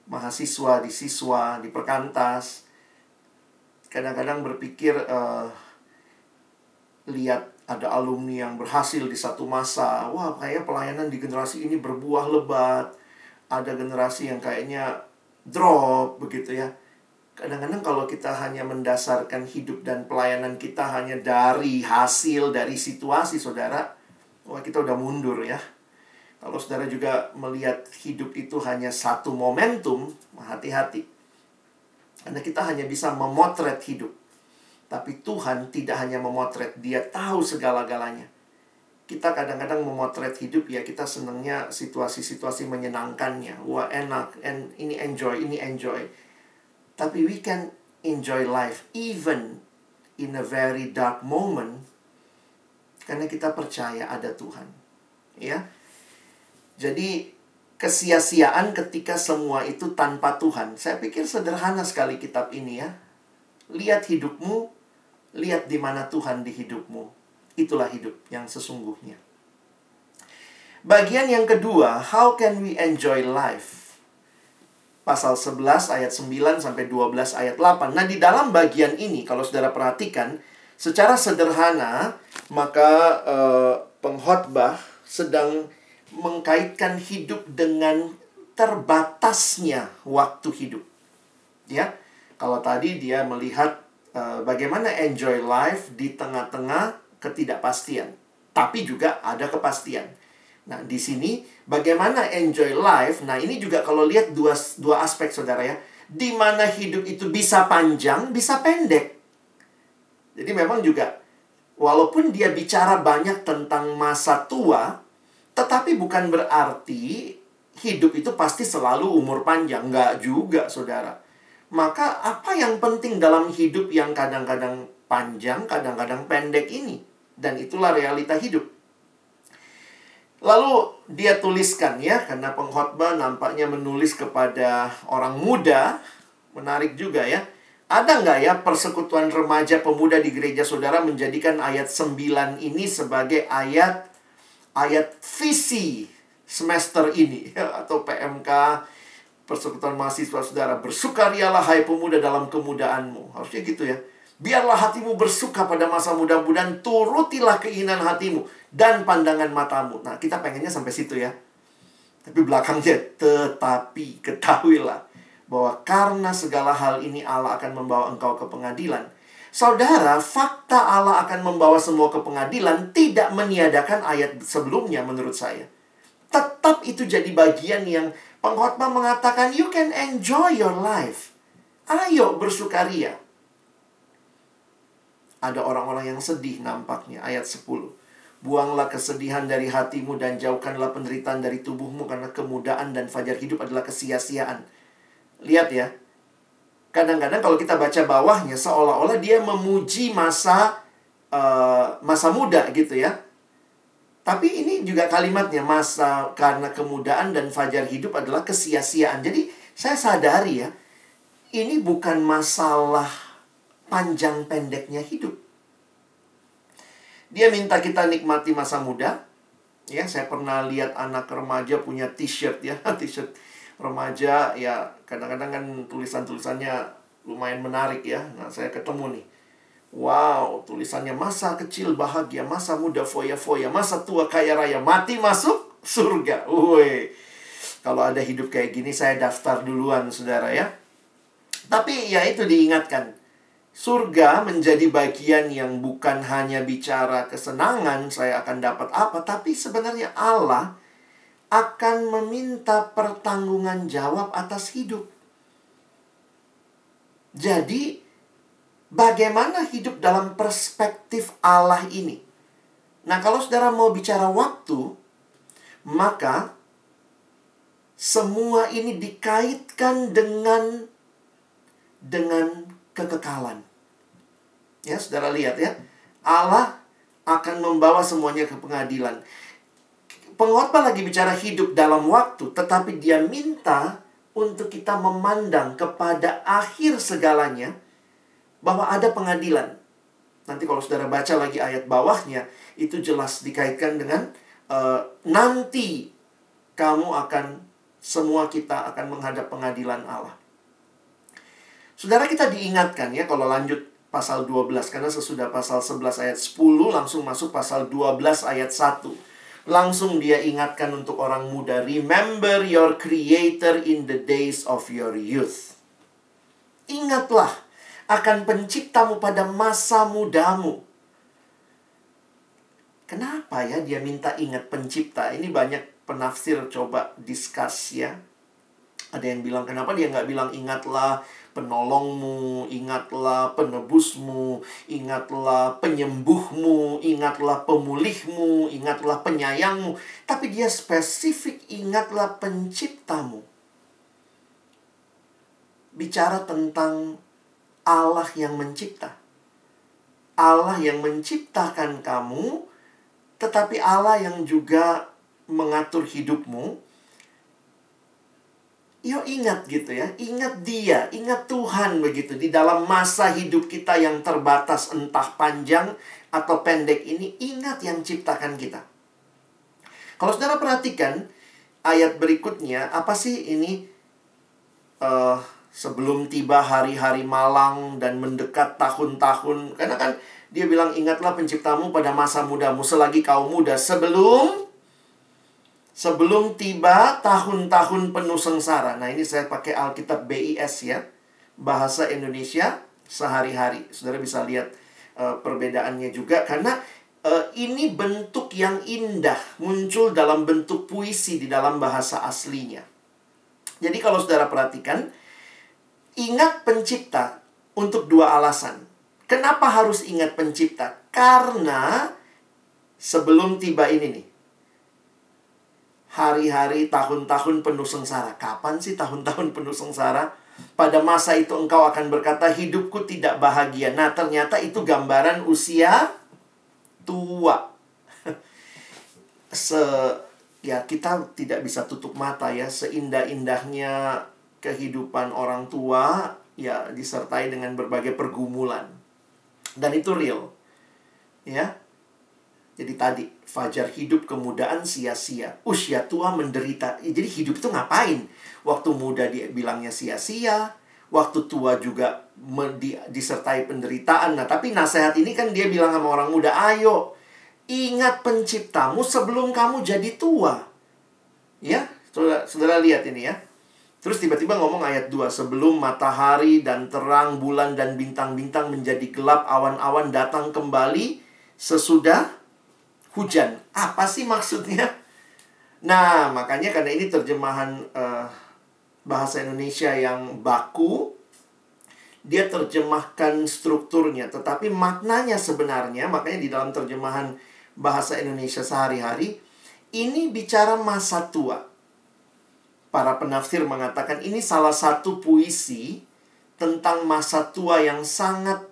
mahasiswa, di siswa, di perkantas. Kadang-kadang berpikir uh, lihat ada alumni yang berhasil di satu masa. Wah, kayak pelayanan di generasi ini berbuah lebat. Ada generasi yang kayaknya drop begitu ya. Kadang-kadang kalau kita hanya mendasarkan hidup dan pelayanan kita hanya dari hasil, dari situasi, saudara, wah kita udah mundur ya. Kalau saudara juga melihat hidup itu hanya satu momentum, hati-hati. Karena kita hanya bisa memotret hidup tapi Tuhan tidak hanya memotret, dia tahu segala-galanya. Kita kadang-kadang memotret hidup ya kita senangnya situasi-situasi menyenangkannya. Wah enak, and ini enjoy, ini enjoy. Tapi we can enjoy life even in a very dark moment karena kita percaya ada Tuhan. Ya. Jadi kesia-siaan ketika semua itu tanpa Tuhan. Saya pikir sederhana sekali kitab ini ya. Lihat hidupmu Lihat di mana Tuhan di hidupmu. Itulah hidup yang sesungguhnya. Bagian yang kedua, how can we enjoy life? Pasal 11 ayat 9 sampai 12 ayat 8. Nah, di dalam bagian ini kalau Saudara perhatikan, Secara sederhana, maka uh, pengkhotbah sedang mengkaitkan hidup dengan terbatasnya waktu hidup. Ya. Kalau tadi dia melihat uh, bagaimana enjoy life di tengah-tengah ketidakpastian, tapi juga ada kepastian. Nah, di sini bagaimana enjoy life? Nah, ini juga kalau lihat dua dua aspek Saudara ya. Di mana hidup itu bisa panjang, bisa pendek. Jadi memang juga walaupun dia bicara banyak tentang masa tua, tetapi bukan berarti hidup itu pasti selalu umur panjang. Enggak juga, saudara. Maka apa yang penting dalam hidup yang kadang-kadang panjang, kadang-kadang pendek ini? Dan itulah realita hidup. Lalu dia tuliskan ya, karena pengkhotbah nampaknya menulis kepada orang muda. Menarik juga ya. Ada nggak ya persekutuan remaja pemuda di gereja saudara menjadikan ayat 9 ini sebagai ayat ayat visi semester ini atau PMK persekutuan mahasiswa saudara bersukarialah hai pemuda dalam kemudaanmu harusnya gitu ya biarlah hatimu bersuka pada masa muda-mu dan turutilah keinginan hatimu dan pandangan matamu nah kita pengennya sampai situ ya tapi belakangnya tetapi ketahuilah bahwa karena segala hal ini Allah akan membawa engkau ke pengadilan. Saudara, fakta Allah akan membawa semua ke pengadilan tidak meniadakan ayat sebelumnya menurut saya. Tetap itu jadi bagian yang pengkhotbah mengatakan you can enjoy your life. Ayo bersukaria. Ada orang-orang yang sedih nampaknya ayat 10. Buanglah kesedihan dari hatimu dan jauhkanlah penderitaan dari tubuhmu karena kemudaan dan fajar hidup adalah kesia-siaan Lihat ya. Kadang-kadang kalau kita baca bawahnya seolah-olah dia memuji masa uh, masa muda gitu ya. Tapi ini juga kalimatnya masa karena kemudaan dan fajar hidup adalah kesia-siaan. Jadi saya sadari ya, ini bukan masalah panjang pendeknya hidup. Dia minta kita nikmati masa muda. Ya, saya pernah lihat anak remaja punya t-shirt ya, t-shirt remaja ya kadang-kadang kan tulisan-tulisannya lumayan menarik ya. Nah, saya ketemu nih. Wow, tulisannya masa kecil bahagia, masa muda foya-foya, masa tua kaya raya, mati masuk surga. Woi. Kalau ada hidup kayak gini saya daftar duluan Saudara ya. Tapi ya itu diingatkan. Surga menjadi bagian yang bukan hanya bicara kesenangan saya akan dapat apa, tapi sebenarnya Allah akan meminta pertanggungan jawab atas hidup. Jadi, bagaimana hidup dalam perspektif Allah ini? Nah, kalau saudara mau bicara waktu, maka semua ini dikaitkan dengan dengan kekekalan. Ya, saudara lihat ya. Allah akan membawa semuanya ke pengadilan pengkhotbah lagi bicara hidup dalam waktu, tetapi dia minta untuk kita memandang kepada akhir segalanya bahwa ada pengadilan. Nanti kalau saudara baca lagi ayat bawahnya, itu jelas dikaitkan dengan uh, nanti kamu akan semua kita akan menghadap pengadilan Allah. Saudara kita diingatkan ya kalau lanjut pasal 12 karena sesudah pasal 11 ayat 10 langsung masuk pasal 12 ayat 1. Langsung dia ingatkan untuk orang muda, remember your creator in the days of your youth. Ingatlah akan penciptamu pada masa mudamu. Kenapa ya dia minta ingat pencipta? Ini banyak penafsir coba discuss ya. Ada yang bilang kenapa dia nggak bilang ingatlah penolongmu, ingatlah penebusmu, ingatlah penyembuhmu, ingatlah pemulihmu, ingatlah penyayangmu. Tapi dia spesifik ingatlah penciptamu. Bicara tentang Allah yang mencipta. Allah yang menciptakan kamu, tetapi Allah yang juga mengatur hidupmu Yo ingat gitu ya, ingat dia, ingat Tuhan begitu di dalam masa hidup kita yang terbatas entah panjang atau pendek ini ingat yang ciptakan kita. Kalau saudara perhatikan ayat berikutnya apa sih ini uh, sebelum tiba hari-hari malang dan mendekat tahun-tahun karena kan Dia bilang, ingatlah penciptamu pada masa mudamu selagi kau muda. Sebelum sebelum tiba tahun-tahun penuh sengsara. Nah ini saya pakai Alkitab BIS ya. Bahasa Indonesia sehari-hari. Saudara bisa lihat uh, perbedaannya juga. Karena uh, ini bentuk yang indah. Muncul dalam bentuk puisi di dalam bahasa aslinya. Jadi kalau saudara perhatikan. Ingat pencipta untuk dua alasan. Kenapa harus ingat pencipta? Karena sebelum tiba ini nih. Hari-hari, tahun-tahun penuh sengsara. Kapan sih tahun-tahun penuh sengsara? Pada masa itu engkau akan berkata, hidupku tidak bahagia. Nah, ternyata itu gambaran usia tua. Se ya kita tidak bisa tutup mata ya seindah-indahnya kehidupan orang tua ya disertai dengan berbagai pergumulan dan itu real. Ya. Jadi tadi, fajar hidup kemudaan sia-sia. Usia tua menderita. Jadi hidup itu ngapain? Waktu muda dia bilangnya sia-sia. Waktu tua juga di, disertai penderitaan. Nah, tapi nasihat ini kan dia bilang sama orang muda, ayo ingat penciptamu sebelum kamu jadi tua. Ya, saudara lihat ini ya. Terus tiba-tiba ngomong ayat 2, sebelum matahari dan terang bulan dan bintang-bintang menjadi gelap, awan-awan datang kembali sesudah hujan. Apa sih maksudnya? Nah, makanya karena ini terjemahan uh, bahasa Indonesia yang baku, dia terjemahkan strukturnya, tetapi maknanya sebenarnya, makanya di dalam terjemahan bahasa Indonesia sehari-hari, ini bicara masa tua para penafsir mengatakan ini salah satu puisi tentang masa tua yang sangat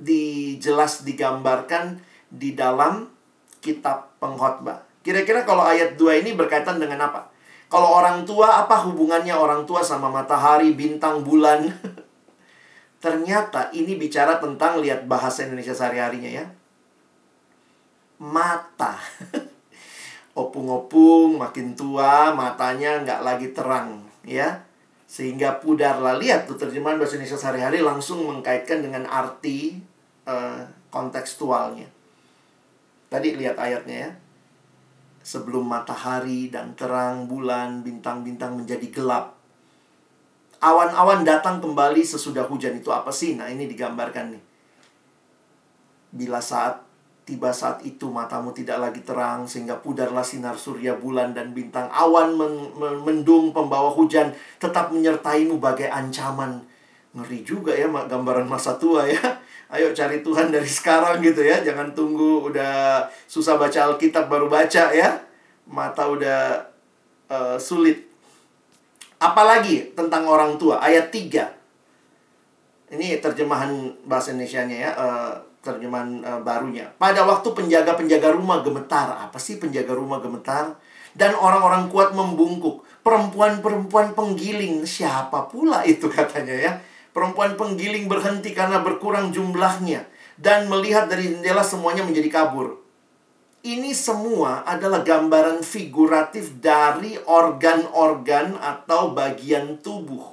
dijelas digambarkan di dalam kitab pengkhotbah. Kira-kira kalau ayat 2 ini berkaitan dengan apa? Kalau orang tua, apa hubungannya orang tua sama matahari, bintang, bulan? Ternyata ini bicara tentang lihat bahasa Indonesia sehari-harinya ya. Mata. opung-opung, makin tua, matanya nggak lagi terang, ya. Sehingga pudarlah. Lihat tuh terjemahan bahasa Indonesia sehari-hari langsung mengkaitkan dengan arti uh, kontekstualnya. Tadi lihat ayatnya ya. Sebelum matahari dan terang bulan, bintang-bintang menjadi gelap. Awan-awan datang kembali sesudah hujan itu apa sih? Nah ini digambarkan nih. Bila saat Tiba saat itu matamu tidak lagi terang sehingga pudarlah sinar surya bulan dan bintang awan men men mendung pembawa hujan tetap menyertaimu bagai ancaman. Ngeri juga ya gambaran masa tua ya. Ayo cari Tuhan dari sekarang gitu ya. Jangan tunggu udah susah baca Alkitab baru baca ya. Mata udah uh, sulit. Apalagi tentang orang tua ayat 3. Ini terjemahan bahasa Indonesia-nya ya. Uh, terjemahan uh, barunya. Pada waktu penjaga-penjaga rumah gemetar, apa sih penjaga rumah gemetar? Dan orang-orang kuat membungkuk. Perempuan-perempuan penggiling, siapa pula itu katanya ya? Perempuan penggiling berhenti karena berkurang jumlahnya dan melihat dari jendela semuanya menjadi kabur. Ini semua adalah gambaran figuratif dari organ-organ atau bagian tubuh.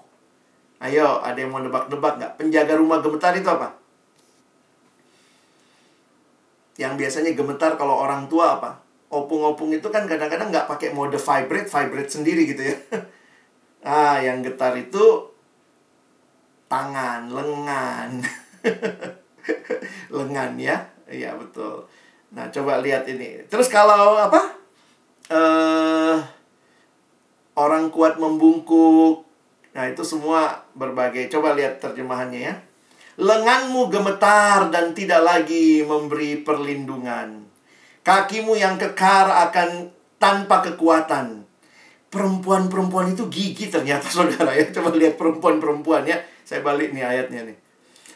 Ayo, ada yang mau nebak-nebak nggak? Penjaga rumah gemetar itu apa? Yang biasanya gemetar kalau orang tua apa? Opung-opung itu kan kadang-kadang nggak pakai mode vibrate, vibrate sendiri gitu ya. ah, yang getar itu tangan, lengan. lengan ya. Iya, betul. Nah, coba lihat ini. Terus kalau apa? Eh orang kuat membungkuk. Nah, itu semua berbagai. Coba lihat terjemahannya ya. Lenganmu gemetar dan tidak lagi memberi perlindungan. Kakimu yang kekar akan tanpa kekuatan. Perempuan-perempuan itu gigi ternyata saudara ya. Coba lihat perempuan-perempuan ya. Saya balik nih ayatnya nih.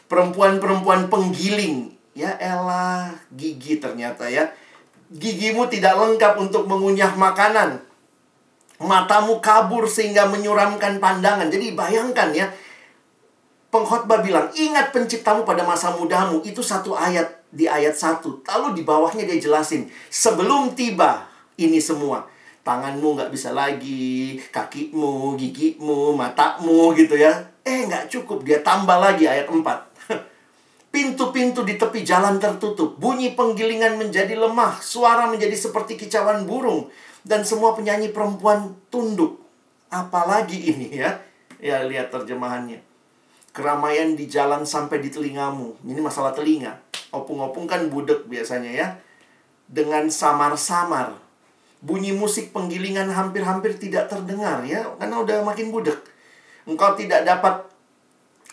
Perempuan-perempuan penggiling. Ya elah, gigi ternyata ya. Gigimu tidak lengkap untuk mengunyah makanan. Matamu kabur sehingga menyuramkan pandangan. Jadi bayangkan ya, pengkhotbah bilang, ingat penciptamu pada masa mudamu. Itu satu ayat di ayat satu. Lalu di bawahnya dia jelasin, sebelum tiba ini semua. Tanganmu nggak bisa lagi, kakimu, gigimu, matamu gitu ya. Eh nggak cukup, dia tambah lagi ayat 4. Pintu-pintu di tepi jalan tertutup, bunyi penggilingan menjadi lemah, suara menjadi seperti kicauan burung, dan semua penyanyi perempuan tunduk. Apalagi ini ya? Ya, lihat terjemahannya. Keramaian di jalan sampai di telingamu. Ini masalah telinga. Opung-opung kan budek biasanya ya. Dengan samar-samar. Bunyi musik penggilingan hampir-hampir tidak terdengar ya, karena udah makin budek. Engkau tidak dapat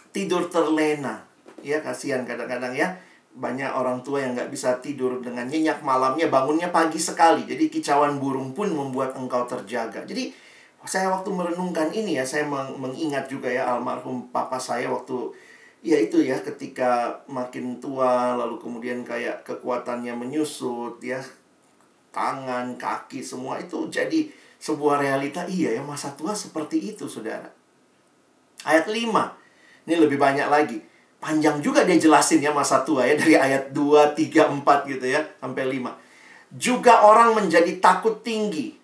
tidur terlena ya kasihan kadang-kadang ya banyak orang tua yang nggak bisa tidur dengan nyenyak malamnya bangunnya pagi sekali jadi kicauan burung pun membuat engkau terjaga jadi saya waktu merenungkan ini ya saya meng mengingat juga ya almarhum papa saya waktu ya itu ya ketika makin tua lalu kemudian kayak kekuatannya menyusut ya tangan kaki semua itu jadi sebuah realita iya ya masa tua seperti itu saudara ayat 5 ini lebih banyak lagi panjang juga dia jelasin ya masa tua ya dari ayat 2, 3, 4 gitu ya sampai 5. Juga orang menjadi takut tinggi.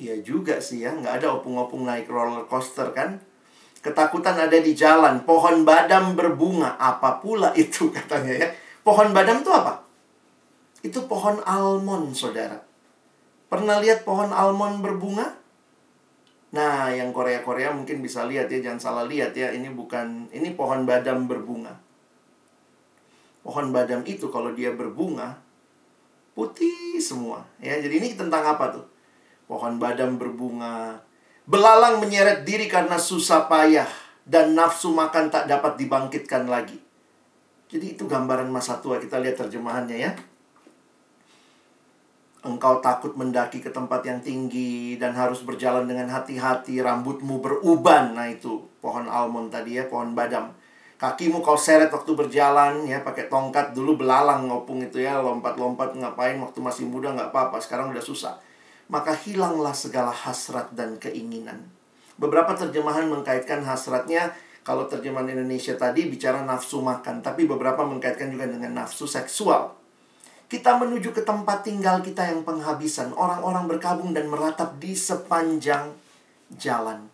Ya juga sih ya, nggak ada opung-opung naik roller coaster kan. Ketakutan ada di jalan, pohon badam berbunga, apa pula itu katanya ya. Pohon badam itu apa? Itu pohon almond, saudara. Pernah lihat pohon almond berbunga? Nah, yang Korea-Korea mungkin bisa lihat ya, jangan salah lihat ya. Ini bukan, ini pohon badam berbunga. Pohon badam itu kalau dia berbunga, putih semua. Ya, jadi ini tentang apa tuh? Pohon badam berbunga. Belalang menyeret diri karena susah payah. Dan nafsu makan tak dapat dibangkitkan lagi. Jadi itu gambaran masa tua. Kita lihat terjemahannya ya. Engkau takut mendaki ke tempat yang tinggi dan harus berjalan dengan hati-hati, rambutmu beruban. Nah, itu pohon almond tadi ya, pohon badam. Kakimu kau seret waktu berjalan ya, pakai tongkat dulu belalang ngopung itu ya, lompat-lompat ngapain waktu masih muda nggak apa-apa, sekarang udah susah. Maka hilanglah segala hasrat dan keinginan. Beberapa terjemahan mengkaitkan hasratnya kalau terjemahan Indonesia tadi bicara nafsu makan, tapi beberapa mengkaitkan juga dengan nafsu seksual. Kita menuju ke tempat tinggal kita yang penghabisan. Orang-orang berkabung dan meratap di sepanjang jalan.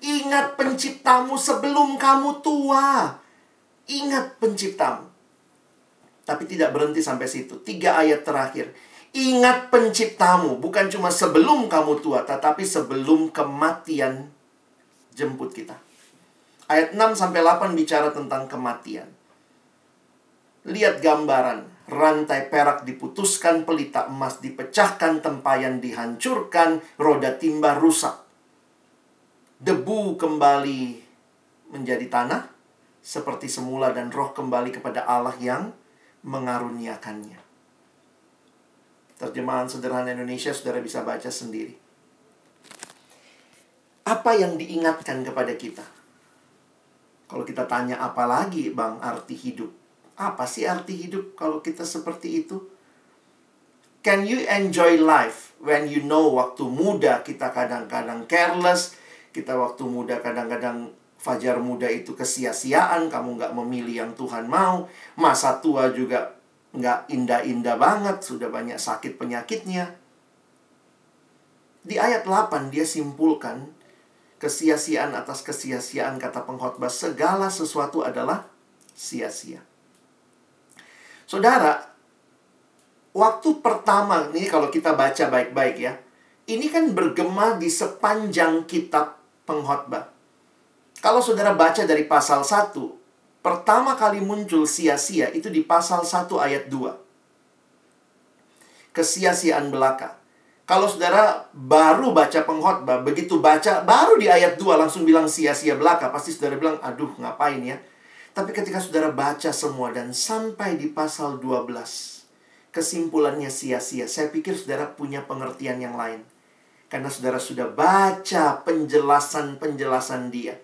Ingat penciptamu sebelum kamu tua. Ingat penciptamu. Tapi tidak berhenti sampai situ. Tiga ayat terakhir. Ingat penciptamu. Bukan cuma sebelum kamu tua. Tetapi sebelum kematian jemput kita. Ayat 6 sampai 8 bicara tentang kematian. Lihat gambaran rantai perak diputuskan, pelita emas dipecahkan, tempayan dihancurkan, roda timba rusak. Debu kembali menjadi tanah seperti semula dan roh kembali kepada Allah yang mengaruniakannya. Terjemahan sederhana Indonesia saudara bisa baca sendiri. Apa yang diingatkan kepada kita? Kalau kita tanya apa lagi bang arti hidup? Apa sih arti hidup kalau kita seperti itu? Can you enjoy life when you know waktu muda kita kadang-kadang careless, kita waktu muda kadang-kadang fajar muda itu kesia-siaan, kamu nggak memilih yang Tuhan mau, masa tua juga nggak indah-indah banget, sudah banyak sakit penyakitnya. Di ayat 8 dia simpulkan kesia-siaan atas kesia-siaan kata pengkhotbah segala sesuatu adalah sia-sia. Saudara, waktu pertama ini kalau kita baca baik-baik ya, ini kan bergema di sepanjang kitab pengkhotbah. Kalau saudara baca dari pasal 1, pertama kali muncul sia-sia itu di pasal 1 ayat 2. Kesia-siaan belaka. Kalau saudara baru baca pengkhotbah, begitu baca, baru di ayat 2 langsung bilang sia-sia belaka, pasti saudara bilang, aduh ngapain ya. Tapi ketika saudara baca semua dan sampai di pasal 12, kesimpulannya sia-sia. Saya pikir saudara punya pengertian yang lain. Karena saudara sudah baca penjelasan-penjelasan dia.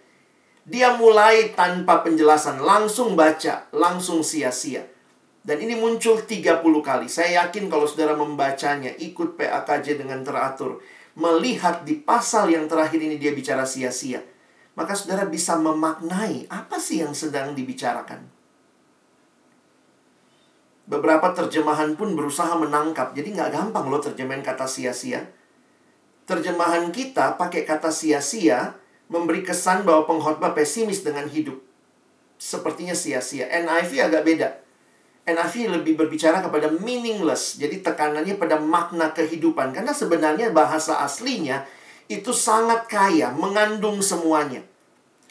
Dia mulai tanpa penjelasan, langsung baca, langsung sia-sia. Dan ini muncul 30 kali. Saya yakin kalau saudara membacanya, ikut PAKJ dengan teratur. Melihat di pasal yang terakhir ini dia bicara sia-sia maka saudara bisa memaknai apa sih yang sedang dibicarakan. Beberapa terjemahan pun berusaha menangkap, jadi nggak gampang loh terjemahan kata sia-sia. Terjemahan kita pakai kata sia-sia memberi kesan bahwa pengkhotbah pesimis dengan hidup. sepertinya sia-sia. NIV agak beda. NIV lebih berbicara kepada meaningless. Jadi tekanannya pada makna kehidupan. Karena sebenarnya bahasa aslinya itu sangat kaya, mengandung semuanya.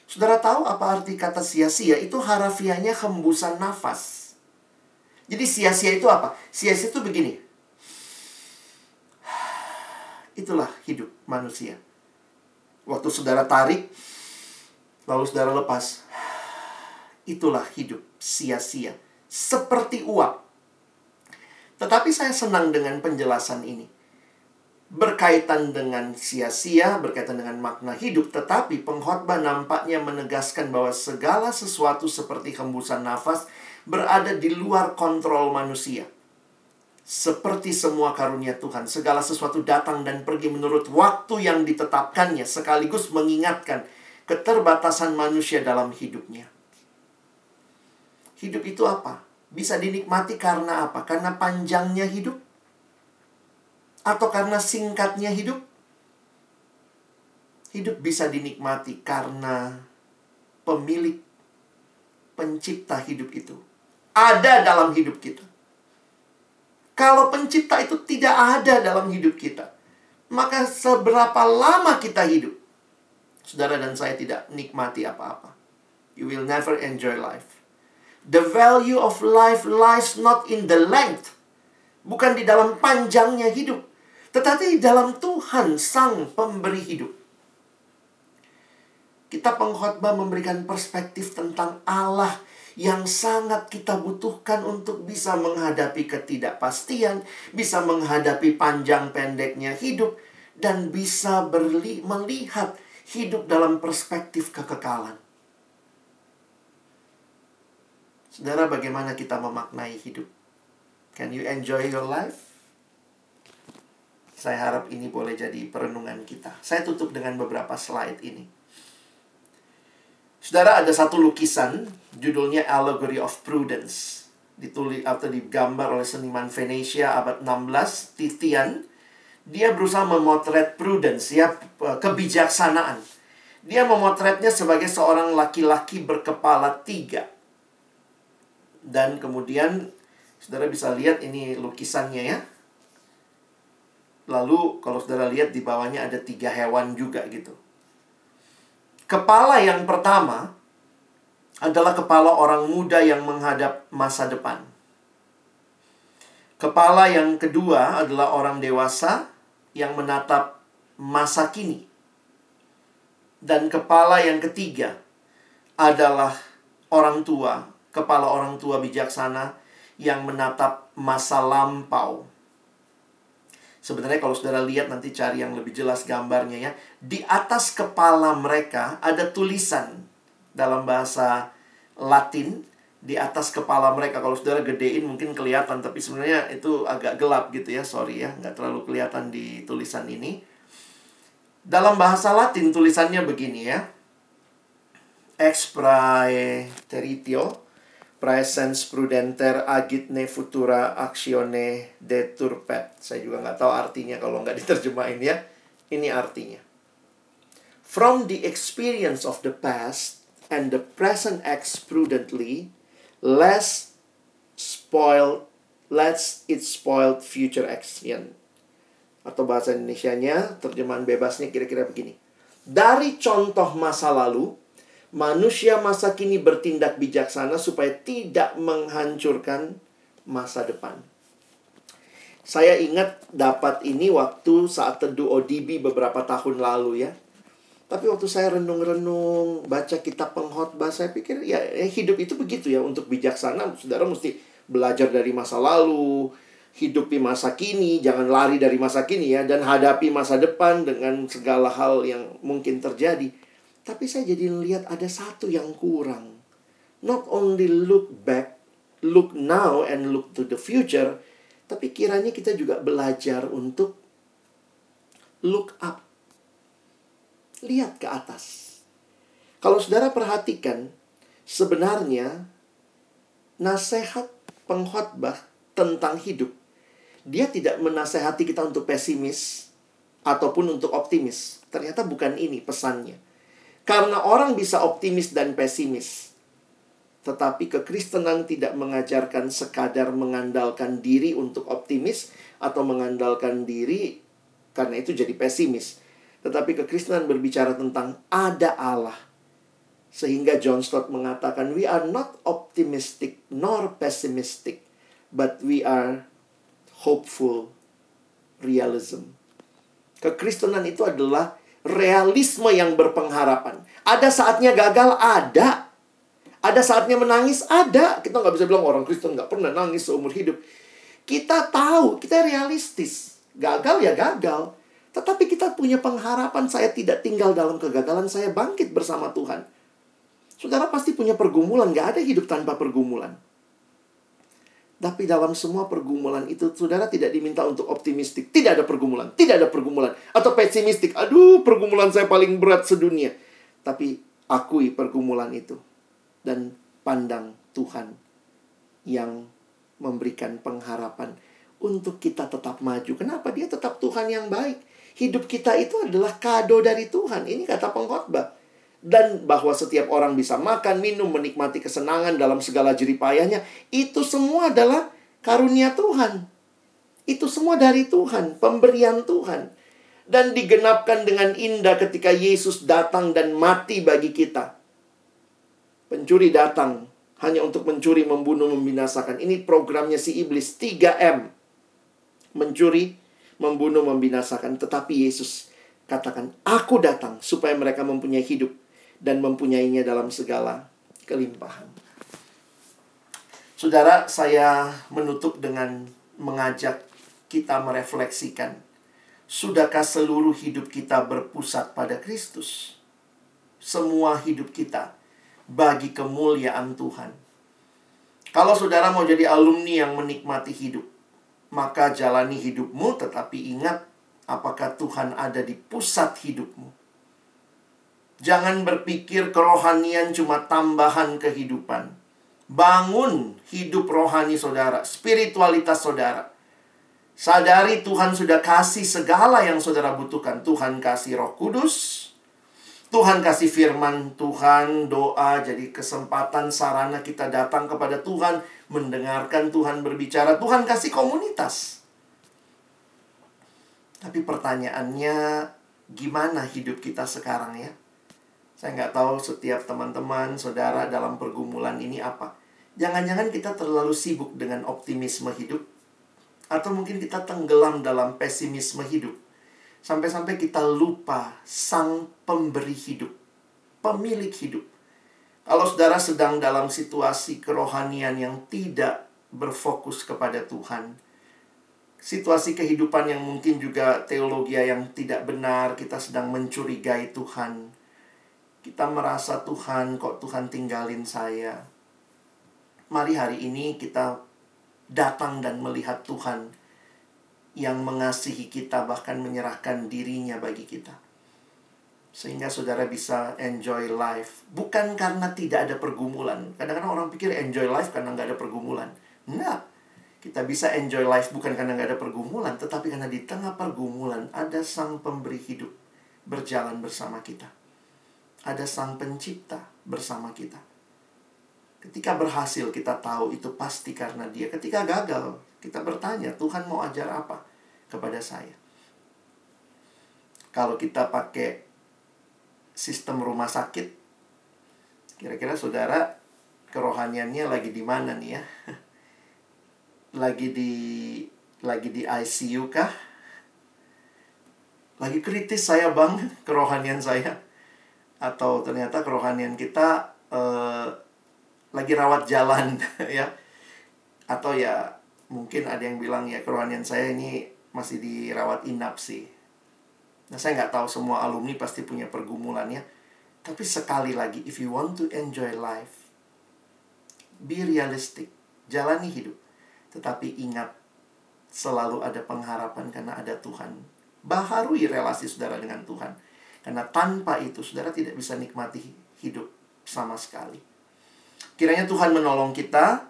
Saudara tahu apa arti kata sia-sia? Itu harafiahnya hembusan nafas. Jadi sia-sia itu apa? Sia-sia itu begini. Itulah hidup manusia. Waktu saudara tarik, lalu saudara lepas. Itulah hidup sia-sia seperti uap. Tetapi saya senang dengan penjelasan ini. Berkaitan dengan sia-sia, berkaitan dengan makna hidup, tetapi pengkhotbah nampaknya menegaskan bahwa segala sesuatu seperti hembusan nafas berada di luar kontrol manusia. Seperti semua karunia Tuhan, segala sesuatu datang dan pergi menurut waktu yang ditetapkannya, sekaligus mengingatkan keterbatasan manusia dalam hidupnya. Hidup itu apa? Bisa dinikmati karena apa? Karena panjangnya hidup? Atau karena singkatnya hidup? Hidup bisa dinikmati karena pemilik pencipta hidup itu ada dalam hidup kita. Kalau pencipta itu tidak ada dalam hidup kita, maka seberapa lama kita hidup, saudara dan saya tidak nikmati apa-apa. You will never enjoy life. The value of life lies not in the length. Bukan di dalam panjangnya hidup. Tetapi di dalam Tuhan sang pemberi hidup. Kita pengkhotbah memberikan perspektif tentang Allah yang sangat kita butuhkan untuk bisa menghadapi ketidakpastian, bisa menghadapi panjang pendeknya hidup, dan bisa berli melihat hidup dalam perspektif kekekalan. Saudara, bagaimana kita memaknai hidup? Can you enjoy your life? Saya harap ini boleh jadi perenungan kita. Saya tutup dengan beberapa slide ini. Saudara, ada satu lukisan, judulnya Allegory of Prudence. Ditulis atau digambar oleh seniman Venesia abad 16, Titian. Dia berusaha memotret prudence, ya, kebijaksanaan. Dia memotretnya sebagai seorang laki-laki berkepala tiga dan kemudian saudara bisa lihat ini lukisannya ya. Lalu kalau saudara lihat di bawahnya ada tiga hewan juga gitu. Kepala yang pertama adalah kepala orang muda yang menghadap masa depan. Kepala yang kedua adalah orang dewasa yang menatap masa kini. Dan kepala yang ketiga adalah orang tua kepala orang tua bijaksana yang menatap masa lampau. Sebenarnya kalau saudara lihat nanti cari yang lebih jelas gambarnya ya. Di atas kepala mereka ada tulisan dalam bahasa Latin. Di atas kepala mereka kalau saudara gedein mungkin kelihatan tapi sebenarnya itu agak gelap gitu ya. Sorry ya, nggak terlalu kelihatan di tulisan ini. Dalam bahasa Latin tulisannya begini ya. Ex praeteritio Praesens prudenter agitne futura actione deturpet. Saya juga nggak tahu artinya kalau nggak diterjemahin ya. Ini artinya. From the experience of the past and the present acts prudently, less spoiled, less it spoiled future action. Atau bahasa Indonesia-nya, terjemahan bebasnya kira-kira begini. Dari contoh masa lalu, manusia masa kini bertindak bijaksana supaya tidak menghancurkan masa depan. Saya ingat dapat ini waktu saat teduh ODB beberapa tahun lalu ya. Tapi waktu saya renung-renung, baca kitab pengkhotbah, saya pikir ya, ya hidup itu begitu ya. Untuk bijaksana, saudara mesti belajar dari masa lalu, hidupi masa kini, jangan lari dari masa kini ya, dan hadapi masa depan dengan segala hal yang mungkin terjadi. Tapi saya jadi lihat ada satu yang kurang. Not only look back, look now and look to the future, tapi kiranya kita juga belajar untuk look up. Lihat ke atas. Kalau saudara perhatikan, sebenarnya nasihat pengkhotbah tentang hidup, dia tidak menasehati kita untuk pesimis ataupun untuk optimis. Ternyata bukan ini pesannya. Karena orang bisa optimis dan pesimis. Tetapi kekristenan tidak mengajarkan sekadar mengandalkan diri untuk optimis atau mengandalkan diri karena itu jadi pesimis. Tetapi kekristenan berbicara tentang ada Allah. Sehingga John Stott mengatakan, we are not optimistic nor pessimistic, but we are hopeful realism. Kekristenan itu adalah realisme yang berpengharapan. Ada saatnya gagal, ada. Ada saatnya menangis, ada. Kita nggak bisa bilang orang Kristen nggak pernah nangis seumur hidup. Kita tahu, kita realistis. Gagal ya gagal. Tetapi kita punya pengharapan saya tidak tinggal dalam kegagalan, saya bangkit bersama Tuhan. Saudara pasti punya pergumulan, nggak ada hidup tanpa pergumulan. Tapi dalam semua pergumulan itu, saudara tidak diminta untuk optimistik. Tidak ada pergumulan, tidak ada pergumulan. Atau pesimistik, aduh pergumulan saya paling berat sedunia. Tapi akui pergumulan itu dan pandang Tuhan yang memberikan pengharapan untuk kita tetap maju. Kenapa? Dia tetap Tuhan yang baik. Hidup kita itu adalah kado dari Tuhan. Ini kata pengkhotbah. Dan bahwa setiap orang bisa makan, minum, menikmati kesenangan dalam segala jeripayahnya. Itu semua adalah karunia Tuhan. Itu semua dari Tuhan, pemberian Tuhan. Dan digenapkan dengan indah ketika Yesus datang dan mati bagi kita. Pencuri datang hanya untuk mencuri, membunuh, membinasakan. Ini programnya si iblis 3M. Mencuri, membunuh, membinasakan. Tetapi Yesus katakan, aku datang supaya mereka mempunyai hidup dan mempunyainya dalam segala kelimpahan. Saudara, saya menutup dengan mengajak kita merefleksikan. Sudahkah seluruh hidup kita berpusat pada Kristus? Semua hidup kita bagi kemuliaan Tuhan. Kalau saudara mau jadi alumni yang menikmati hidup, maka jalani hidupmu, tetapi ingat apakah Tuhan ada di pusat hidupmu. Jangan berpikir kerohanian cuma tambahan kehidupan. Bangun hidup rohani saudara, spiritualitas saudara. Sadari Tuhan sudah kasih segala yang saudara butuhkan. Tuhan kasih Roh Kudus, Tuhan kasih firman Tuhan, doa jadi kesempatan sarana kita datang kepada Tuhan, mendengarkan Tuhan berbicara. Tuhan kasih komunitas. Tapi pertanyaannya, gimana hidup kita sekarang ya? Saya nggak tahu setiap teman-teman, saudara dalam pergumulan ini apa. Jangan-jangan kita terlalu sibuk dengan optimisme hidup. Atau mungkin kita tenggelam dalam pesimisme hidup. Sampai-sampai kita lupa sang pemberi hidup, pemilik hidup. Kalau saudara sedang dalam situasi kerohanian yang tidak berfokus kepada Tuhan, situasi kehidupan yang mungkin juga teologi yang tidak benar, kita sedang mencurigai Tuhan. Kita merasa Tuhan, kok Tuhan tinggalin saya. Mari hari ini kita datang dan melihat Tuhan yang mengasihi kita bahkan menyerahkan dirinya bagi kita. Sehingga saudara bisa enjoy life. Bukan karena tidak ada pergumulan. Kadang-kadang orang pikir enjoy life karena nggak ada pergumulan. Enggak. Kita bisa enjoy life bukan karena nggak ada pergumulan. Tetapi karena di tengah pergumulan ada sang pemberi hidup berjalan bersama kita. Ada sang pencipta bersama kita. Ketika berhasil kita tahu itu pasti karena dia. Ketika gagal kita bertanya, Tuhan mau ajar apa kepada saya? Kalau kita pakai sistem rumah sakit, kira-kira saudara kerohaniannya lagi di mana nih ya? Lagi di lagi di ICU kah? Lagi kritis saya bang kerohanian saya atau ternyata kerohanian kita eh, lagi rawat jalan ya atau ya mungkin ada yang bilang ya kerohanian saya ini masih dirawat inap sih. Nah saya nggak tahu semua alumni pasti punya pergumulannya. Tapi sekali lagi, if you want to enjoy life, be realistic, jalani hidup. Tetapi ingat, selalu ada pengharapan karena ada Tuhan. Baharui relasi saudara dengan Tuhan. Karena tanpa itu saudara tidak bisa nikmati hidup sama sekali. Kiranya Tuhan menolong kita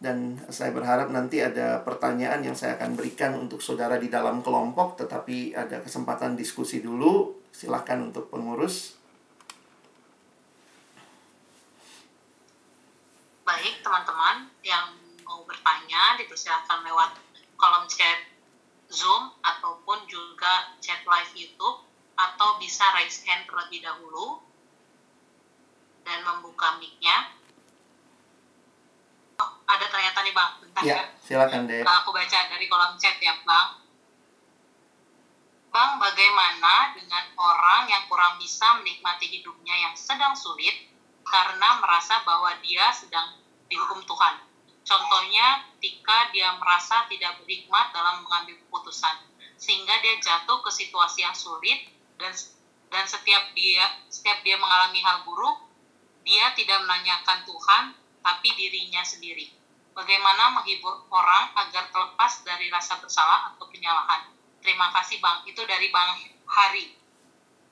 dan saya berharap nanti ada pertanyaan yang saya akan berikan untuk saudara di dalam kelompok tetapi ada kesempatan diskusi dulu. Silahkan untuk pengurus. Baik teman-teman yang mau bertanya dipersilakan lewat kolom chat Zoom ataupun juga chat live YouTube atau bisa raise hand terlebih dahulu dan membuka mic-nya. Oh, ada ternyata nih Bang, bentar Ya, ya. silakan deh. Nah, aku baca dari kolom chat ya Bang. Bang, bagaimana dengan orang yang kurang bisa menikmati hidupnya yang sedang sulit karena merasa bahwa dia sedang dihukum Tuhan? Contohnya, ketika dia merasa tidak berhikmat dalam mengambil keputusan, sehingga dia jatuh ke situasi yang sulit dan dan setiap dia setiap dia mengalami hal buruk, dia tidak menanyakan Tuhan, tapi dirinya sendiri. Bagaimana menghibur orang agar terlepas dari rasa bersalah atau penyalahan? Terima kasih Bang. Itu dari Bang Hari.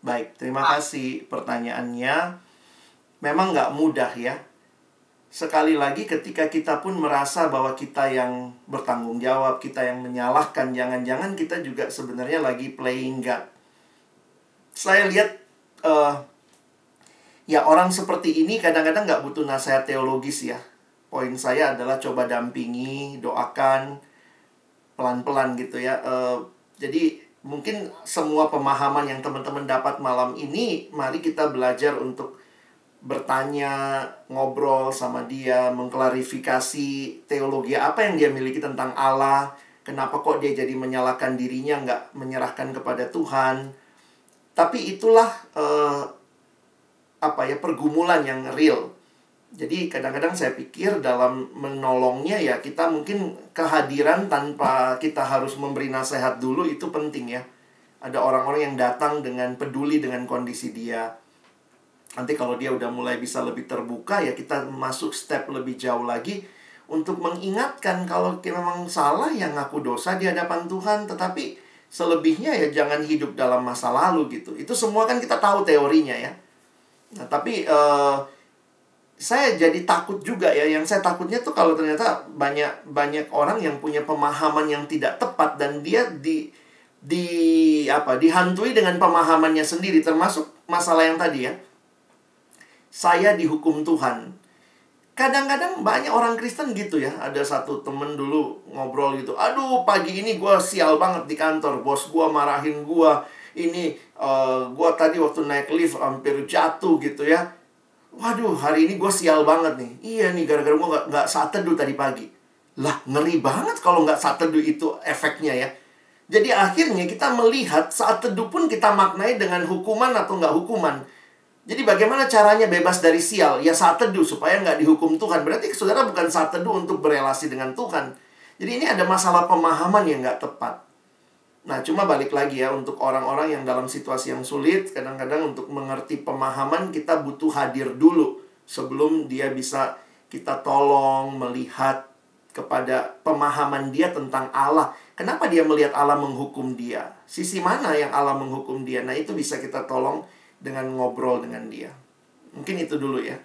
Baik, terima kasih pertanyaannya. Memang nggak mudah ya. Sekali lagi ketika kita pun merasa bahwa kita yang bertanggung jawab, kita yang menyalahkan, jangan-jangan kita juga sebenarnya lagi playing God. Saya lihat eh, ya orang seperti ini kadang-kadang nggak butuh nasihat teologis ya. Poin saya adalah coba dampingi, doakan pelan-pelan gitu ya. Eh, jadi mungkin semua pemahaman yang teman-teman dapat malam ini, mari kita belajar untuk bertanya, ngobrol sama dia, mengklarifikasi teologi apa yang dia miliki tentang Allah, kenapa kok dia jadi menyalahkan dirinya, nggak menyerahkan kepada Tuhan. Tapi itulah eh, apa ya pergumulan yang real. Jadi kadang-kadang saya pikir dalam menolongnya ya kita mungkin kehadiran tanpa kita harus memberi nasihat dulu itu penting ya. Ada orang-orang yang datang dengan peduli dengan kondisi dia. Nanti kalau dia udah mulai bisa lebih terbuka ya kita masuk step lebih jauh lagi untuk mengingatkan kalau kita memang salah yang ngaku dosa di hadapan Tuhan tetapi selebihnya ya jangan hidup dalam masa lalu gitu. Itu semua kan kita tahu teorinya ya. Nah, tapi eh, saya jadi takut juga ya. Yang saya takutnya tuh kalau ternyata banyak banyak orang yang punya pemahaman yang tidak tepat dan dia di di apa dihantui dengan pemahamannya sendiri termasuk masalah yang tadi ya. Saya dihukum Tuhan. Kadang-kadang banyak orang Kristen gitu ya. Ada satu temen dulu ngobrol gitu. Aduh pagi ini gue sial banget di kantor. Bos gue marahin gue. Ini uh, gue tadi waktu naik lift hampir jatuh gitu ya Waduh, hari ini gue sial banget nih. Iya nih, gara-gara gue gak, gak saat teduh tadi pagi. Lah, ngeri banget kalau gak saat teduh itu efeknya ya. Jadi akhirnya kita melihat saat teduh pun kita maknai dengan hukuman atau gak hukuman. Jadi bagaimana caranya bebas dari sial? Ya saat teduh supaya nggak dihukum Tuhan. Berarti saudara bukan saat teduh untuk berelasi dengan Tuhan. Jadi ini ada masalah pemahaman yang nggak tepat. Nah, cuma balik lagi ya untuk orang-orang yang dalam situasi yang sulit, kadang-kadang untuk mengerti pemahaman kita butuh hadir dulu sebelum dia bisa kita tolong melihat kepada pemahaman dia tentang Allah. Kenapa dia melihat Allah menghukum dia? Sisi mana yang Allah menghukum dia? Nah, itu bisa kita tolong dengan ngobrol dengan dia. Mungkin itu dulu ya.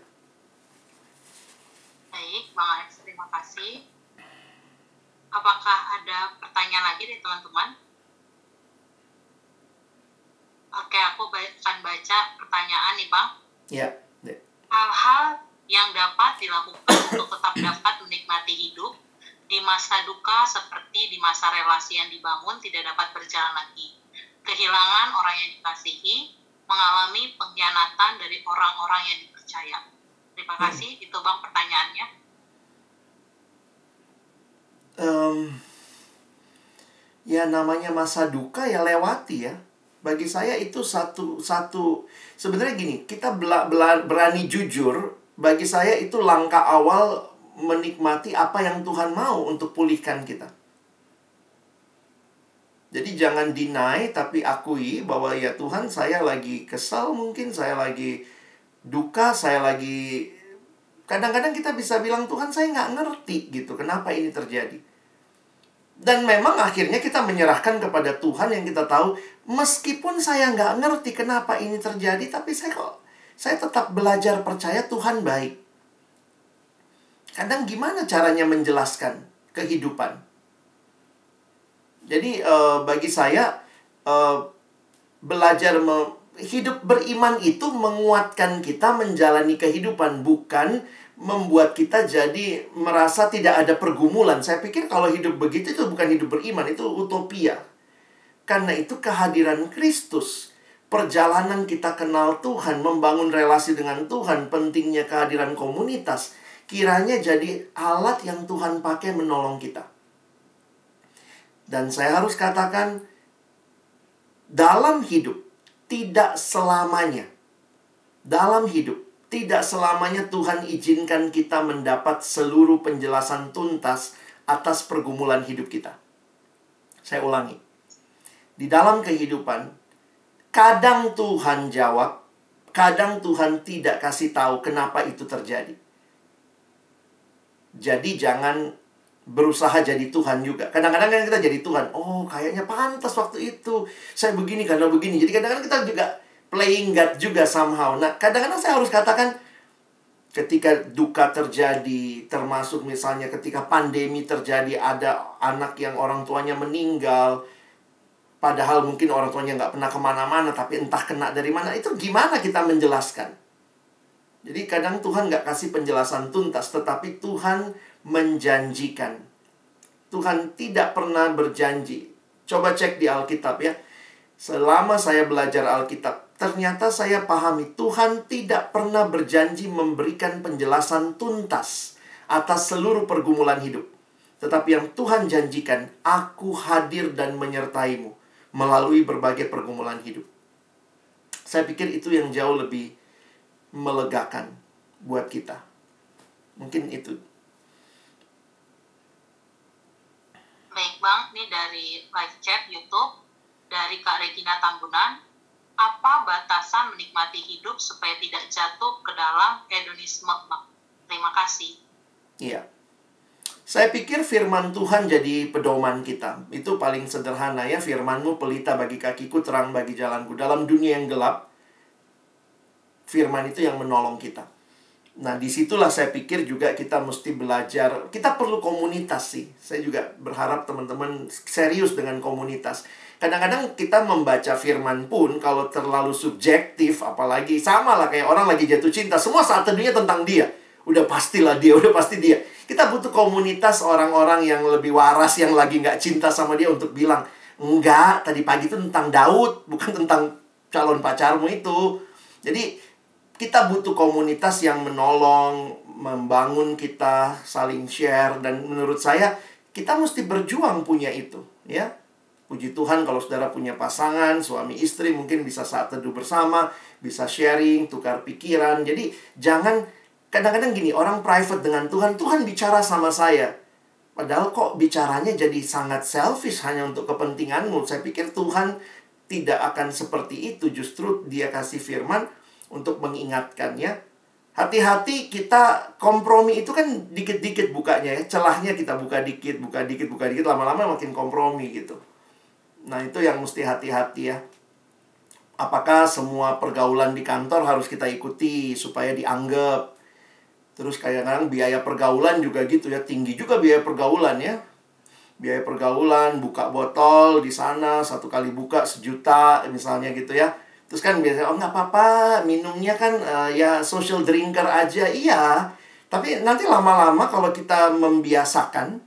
Baik, Bang Alex, terima kasih. Apakah ada pertanyaan lagi dari teman-teman? Oke, aku akan baca pertanyaan nih, Bang. Ya. Hal-hal yang dapat dilakukan untuk tetap dapat menikmati hidup di masa duka seperti di masa relasi yang dibangun tidak dapat berjalan lagi. Kehilangan orang yang dikasihi, mengalami pengkhianatan dari orang-orang yang dipercaya. Terima kasih, itu Bang pertanyaannya. Um, ya namanya masa duka ya lewati ya bagi saya itu satu satu sebenarnya gini kita bela, bela, berani jujur bagi saya itu langkah awal menikmati apa yang Tuhan mau untuk pulihkan kita jadi jangan deny tapi akui bahwa ya Tuhan saya lagi kesal mungkin saya lagi duka saya lagi kadang-kadang kita bisa bilang Tuhan saya nggak ngerti gitu kenapa ini terjadi dan memang akhirnya kita menyerahkan kepada Tuhan yang kita tahu, meskipun saya nggak ngerti kenapa ini terjadi, tapi saya kok saya tetap belajar percaya Tuhan baik. Kadang gimana caranya menjelaskan kehidupan? Jadi uh, bagi saya uh, belajar me hidup beriman itu menguatkan kita menjalani kehidupan bukan membuat kita jadi merasa tidak ada pergumulan. Saya pikir kalau hidup begitu itu bukan hidup beriman, itu utopia. Karena itu kehadiran Kristus, perjalanan kita kenal Tuhan, membangun relasi dengan Tuhan, pentingnya kehadiran komunitas, kiranya jadi alat yang Tuhan pakai menolong kita. Dan saya harus katakan, dalam hidup tidak selamanya, dalam hidup tidak selamanya Tuhan izinkan kita mendapat seluruh penjelasan tuntas atas pergumulan hidup kita. Saya ulangi. Di dalam kehidupan, kadang Tuhan jawab, kadang Tuhan tidak kasih tahu kenapa itu terjadi. Jadi jangan berusaha jadi Tuhan juga. Kadang-kadang kan kita jadi Tuhan. Oh, kayaknya pantas waktu itu. Saya begini karena begini. Jadi kadang-kadang kita juga playing God juga somehow. Nah, kadang-kadang saya harus katakan ketika duka terjadi, termasuk misalnya ketika pandemi terjadi, ada anak yang orang tuanya meninggal, padahal mungkin orang tuanya nggak pernah ke mana-mana, tapi entah kena dari mana, itu gimana kita menjelaskan? Jadi kadang Tuhan nggak kasih penjelasan tuntas, tetapi Tuhan menjanjikan. Tuhan tidak pernah berjanji. Coba cek di Alkitab ya. Selama saya belajar Alkitab, ternyata saya pahami Tuhan tidak pernah berjanji memberikan penjelasan tuntas atas seluruh pergumulan hidup. Tetapi yang Tuhan janjikan, aku hadir dan menyertaimu melalui berbagai pergumulan hidup. Saya pikir itu yang jauh lebih melegakan buat kita. Mungkin itu. Baik Bang, ini dari live chat YouTube dari Kak Regina Tambunan apa batasan menikmati hidup supaya tidak jatuh ke dalam hedonisme? Terima kasih. Iya. Saya pikir firman Tuhan jadi pedoman kita. Itu paling sederhana ya. Firmanmu pelita bagi kakiku, terang bagi jalanku. Dalam dunia yang gelap, firman itu yang menolong kita. Nah, di situlah saya pikir juga kita mesti belajar. Kita perlu komunitas sih. Saya juga berharap teman-teman serius dengan komunitas. Kadang-kadang kita membaca firman pun kalau terlalu subjektif apalagi sama lah kayak orang lagi jatuh cinta. Semua saat teduhnya tentang dia. Udah pastilah dia udah pasti dia. Kita butuh komunitas orang-orang yang lebih waras yang lagi nggak cinta sama dia untuk bilang enggak tadi pagi itu tentang Daud bukan tentang calon pacarmu itu. Jadi kita butuh komunitas yang menolong membangun kita saling share dan menurut saya kita mesti berjuang punya itu ya Puji Tuhan kalau saudara punya pasangan, suami istri mungkin bisa saat teduh bersama, bisa sharing, tukar pikiran. Jadi jangan kadang-kadang gini, orang private dengan Tuhan, Tuhan bicara sama saya. Padahal kok bicaranya jadi sangat selfish hanya untuk kepentinganmu. Saya pikir Tuhan tidak akan seperti itu. Justru dia kasih firman untuk mengingatkannya. Hati-hati kita kompromi itu kan dikit-dikit bukanya ya. Celahnya kita buka dikit, buka dikit, buka dikit. Lama-lama makin kompromi gitu. Nah, itu yang mesti hati-hati ya. Apakah semua pergaulan di kantor harus kita ikuti supaya dianggap? Terus kadang-kadang biaya pergaulan juga gitu ya, tinggi juga biaya pergaulan ya. Biaya pergaulan, buka botol di sana, satu kali buka sejuta misalnya gitu ya. Terus kan biasanya, oh nggak apa-apa, minumnya kan uh, ya social drinker aja. Iya, tapi nanti lama-lama kalau kita membiasakan,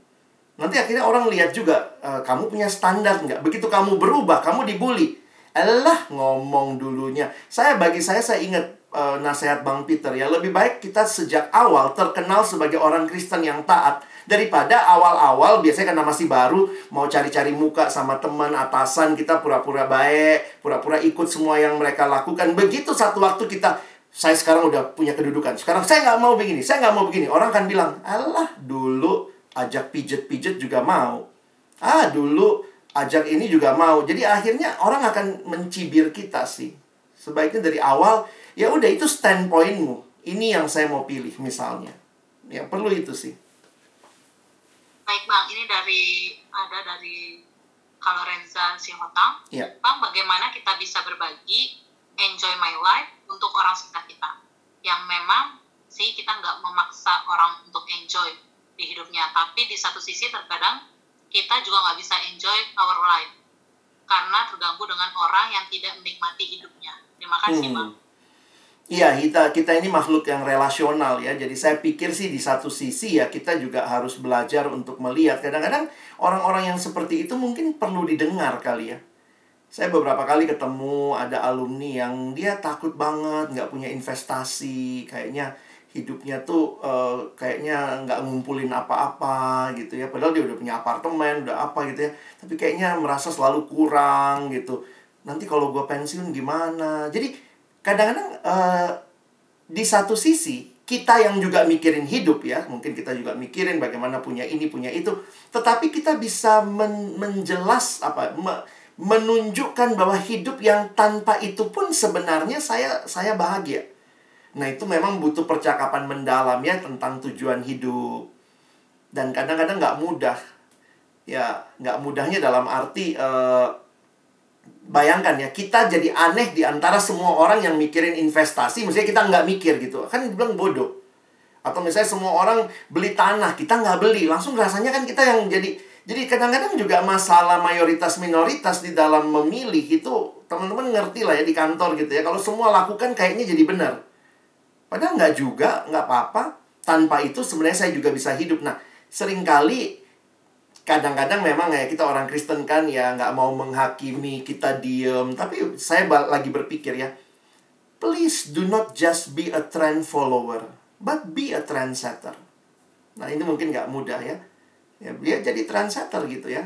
Nanti akhirnya orang lihat juga, e, kamu punya standar nggak? Begitu kamu berubah, kamu dibully. Allah ngomong dulunya. Saya bagi saya, saya ingat e, nasihat Bang Peter ya. Lebih baik kita sejak awal terkenal sebagai orang Kristen yang taat. Daripada awal-awal, biasanya karena masih baru, mau cari-cari muka sama teman, atasan, kita pura-pura baik, pura-pura ikut semua yang mereka lakukan. Begitu satu waktu kita, saya sekarang udah punya kedudukan. Sekarang saya nggak mau begini, saya nggak mau begini. Orang kan bilang, Allah dulu ajak pijet-pijet juga mau. Ah, dulu ajak ini juga mau. Jadi akhirnya orang akan mencibir kita sih. Sebaiknya dari awal, ya udah itu standpointmu. Ini yang saya mau pilih misalnya. Ya perlu itu sih. Baik bang, ini dari ada dari kalau Renza Sihotang. Ya. Bang, bagaimana kita bisa berbagi enjoy my life untuk orang sekitar kita? Yang memang sih kita nggak memaksa orang untuk enjoy di hidupnya tapi di satu sisi terkadang kita juga nggak bisa enjoy our life karena terganggu dengan orang yang tidak menikmati hidupnya terima kasih hmm. bang Iya, kita kita ini makhluk yang relasional ya. Jadi saya pikir sih di satu sisi ya kita juga harus belajar untuk melihat. Kadang-kadang orang-orang yang seperti itu mungkin perlu didengar kali ya. Saya beberapa kali ketemu ada alumni yang dia takut banget, nggak punya investasi, kayaknya hidupnya tuh uh, kayaknya nggak ngumpulin apa-apa gitu ya. Padahal dia udah punya apartemen, udah apa gitu ya. Tapi kayaknya merasa selalu kurang gitu. Nanti kalau gue pensiun gimana? Jadi kadang-kadang uh, di satu sisi kita yang juga mikirin hidup ya, mungkin kita juga mikirin bagaimana punya ini punya itu, tetapi kita bisa men menjelas apa me menunjukkan bahwa hidup yang tanpa itu pun sebenarnya saya saya bahagia. Nah, itu memang butuh percakapan mendalam ya tentang tujuan hidup. Dan kadang-kadang nggak mudah. Ya, nggak mudahnya dalam arti uh, bayangkan ya kita jadi aneh di antara semua orang yang mikirin investasi misalnya kita nggak mikir gitu. Kan bilang bodoh. Atau misalnya semua orang beli tanah kita nggak beli. Langsung rasanya kan kita yang jadi jadi kadang-kadang juga masalah mayoritas minoritas di dalam memilih itu teman-teman ngerti lah ya di kantor gitu ya. Kalau semua lakukan kayaknya jadi benar. Padahal nggak juga nggak apa-apa. Tanpa itu sebenarnya saya juga bisa hidup. Nah sering kali kadang-kadang memang ya kita orang Kristen kan ya nggak mau menghakimi kita diem. Tapi saya lagi berpikir ya please do not just be a trend follower but be a trendsetter. Nah ini mungkin nggak mudah ya. Ya dia jadi trendsetter gitu ya.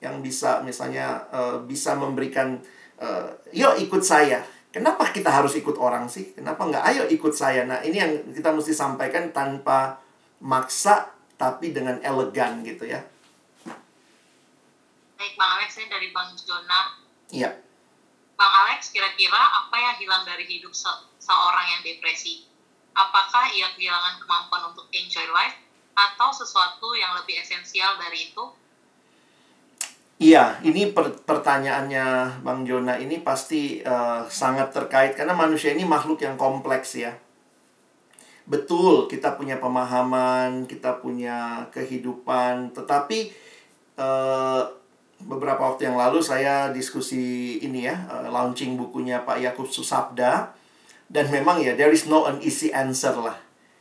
Yang bisa misalnya uh, bisa memberikan uh, yuk ikut saya. Kenapa kita harus ikut orang sih? Kenapa nggak? Ayo ikut saya. Nah ini yang kita mesti sampaikan tanpa maksa tapi dengan elegan gitu ya Baik, Bang Alex, ini dari Bang Jona. Iya. Bang Alex, kira-kira apa yang hilang dari hidup se seorang yang depresi? Apakah ia kehilangan kemampuan untuk enjoy life atau sesuatu yang lebih esensial dari itu? Iya, ini per pertanyaannya Bang Jona ini pasti uh, sangat terkait karena manusia ini makhluk yang kompleks ya. Betul, kita punya pemahaman, kita punya kehidupan, tetapi uh, beberapa waktu yang lalu saya diskusi ini ya, uh, launching bukunya Pak Yakub Susabda. Dan memang ya, there is no an easy answer lah.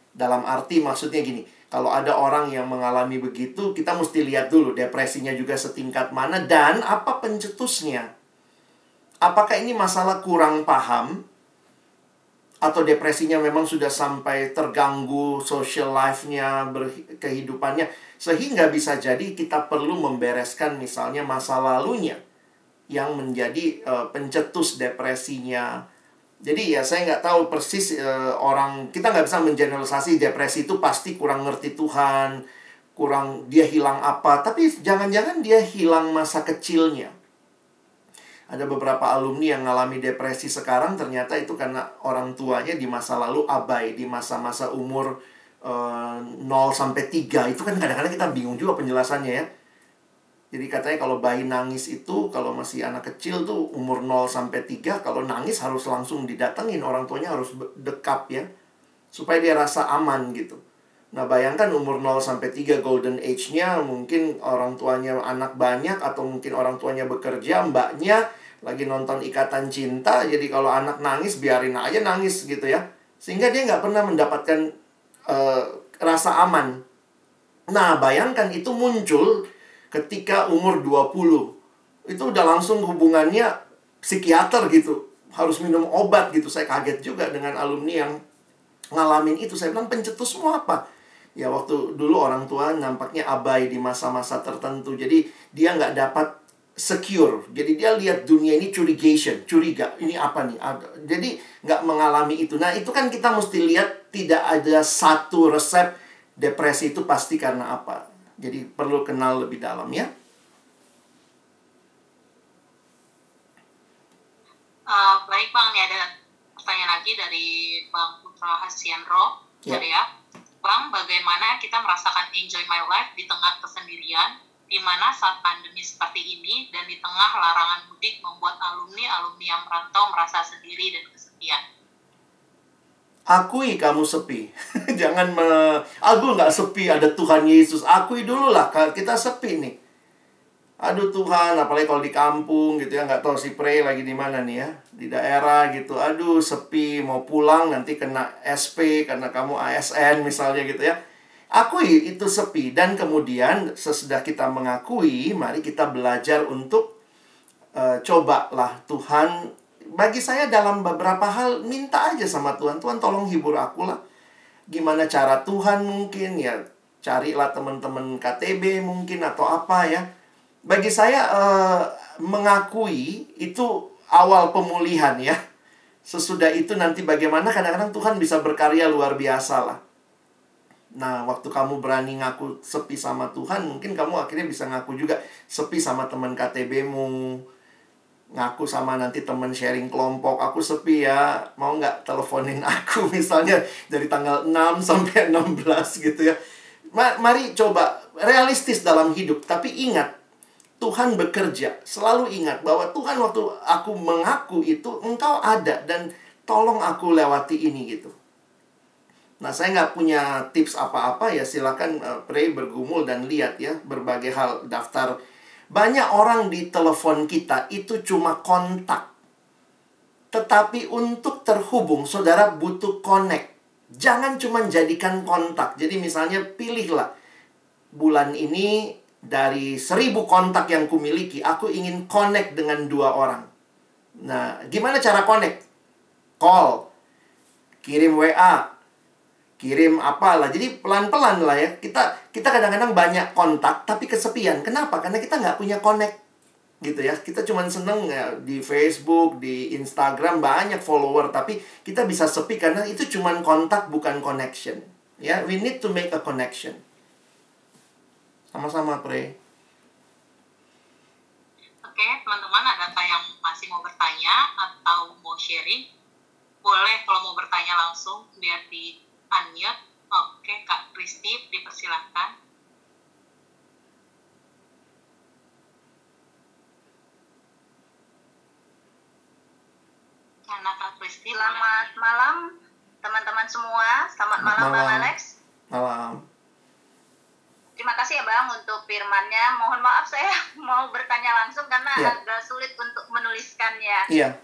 Dalam arti maksudnya gini, kalau ada orang yang mengalami begitu, kita mesti lihat dulu depresinya juga setingkat mana dan apa pencetusnya. Apakah ini masalah kurang paham atau depresinya memang sudah sampai terganggu social life-nya, kehidupannya sehingga bisa jadi kita perlu membereskan misalnya masa lalunya yang menjadi uh, pencetus depresinya. Jadi ya saya nggak tahu persis uh, orang kita nggak bisa mengeneralisasi depresi itu pasti kurang ngerti Tuhan, kurang dia hilang apa, tapi jangan-jangan dia hilang masa kecilnya. Ada beberapa alumni yang mengalami depresi sekarang ternyata itu karena orang tuanya di masa lalu abai di masa-masa umur uh, eh, 0 sampai 3 itu kan kadang-kadang kita bingung juga penjelasannya ya. Jadi katanya kalau bayi nangis itu kalau masih anak kecil tuh umur 0 sampai 3 kalau nangis harus langsung didatengin orang tuanya harus dekap ya. Supaya dia rasa aman gitu. Nah, bayangkan umur 0 sampai 3 golden age-nya mungkin orang tuanya anak banyak atau mungkin orang tuanya bekerja, mbaknya lagi nonton ikatan cinta. Jadi kalau anak nangis biarin aja nangis gitu ya. Sehingga dia nggak pernah mendapatkan uh, rasa aman. Nah, bayangkan itu muncul ketika umur 20. Itu udah langsung hubungannya psikiater gitu. Harus minum obat gitu. Saya kaget juga dengan alumni yang ngalamin itu. Saya bilang pencetusmu apa? Ya waktu dulu orang tua nampaknya abai di masa-masa tertentu. Jadi dia nggak dapat secure. Jadi dia lihat dunia ini curigation, curiga. Ini apa nih? Jadi nggak mengalami itu. Nah itu kan kita mesti lihat tidak ada satu resep depresi itu pasti karena apa. Jadi perlu kenal lebih dalam ya. Uh, baik bang, ini ada pertanyaan lagi dari Bang Putra Hasianro. Ya. ya. Bang, bagaimana kita merasakan enjoy my life di tengah kesendirian di mana saat pandemi seperti ini dan di tengah larangan mudik membuat alumni-alumni yang merantau merasa sendiri dan kesepian. Akui kamu sepi. Jangan me... Aku nggak sepi, ada Tuhan Yesus. Akui dulu lah, kita sepi nih. Aduh Tuhan, apalagi kalau di kampung gitu ya, nggak tahu si Pre lagi di mana nih ya, di daerah gitu. Aduh sepi, mau pulang nanti kena SP karena kamu ASN misalnya gitu ya. Akui itu sepi dan kemudian sesudah kita mengakui, mari kita belajar untuk uh, cobalah Tuhan. Bagi saya dalam beberapa hal minta aja sama Tuhan, Tuhan tolong hibur aku lah. Gimana cara Tuhan mungkin ya, carilah teman-teman KTB mungkin atau apa ya bagi saya uh, mengakui itu awal pemulihan ya. Sesudah itu nanti bagaimana kadang-kadang Tuhan bisa berkarya luar biasa lah. Nah, waktu kamu berani ngaku sepi sama Tuhan, mungkin kamu akhirnya bisa ngaku juga sepi sama teman KTB-mu. Ngaku sama nanti teman sharing kelompok, aku sepi ya, mau nggak teleponin aku misalnya dari tanggal 6 sampai 16 gitu ya. Mari coba realistis dalam hidup, tapi ingat Tuhan bekerja. Selalu ingat bahwa Tuhan waktu aku mengaku itu engkau ada dan tolong aku lewati ini gitu. Nah, saya nggak punya tips apa-apa ya silakan uh, pray bergumul dan lihat ya berbagai hal daftar. Banyak orang di telepon kita itu cuma kontak. Tetapi untuk terhubung, saudara butuh connect. Jangan cuma jadikan kontak. Jadi misalnya pilihlah bulan ini dari seribu kontak yang kumiliki, aku ingin connect dengan dua orang. Nah, gimana cara connect? Call, kirim WA, kirim apalah. Jadi pelan-pelan lah ya. Kita kita kadang-kadang banyak kontak tapi kesepian. Kenapa? Karena kita nggak punya connect gitu ya. Kita cuma seneng ya di Facebook, di Instagram banyak follower tapi kita bisa sepi karena itu cuma kontak bukan connection. Ya, we need to make a connection. Sama-sama, Pre. Oke, teman-teman ada yang masih mau bertanya atau mau sharing? Boleh kalau mau bertanya langsung biar di unmute. Oke, Kak Kristi dipersilahkan. Karena Kak Kristi. Selamat malam teman-teman semua. Selamat malam, malam. Bang Alex. Malam. Terima kasih ya Bang untuk firmannya. Mohon maaf saya mau bertanya langsung karena yeah. agak sulit untuk menuliskannya. Iya.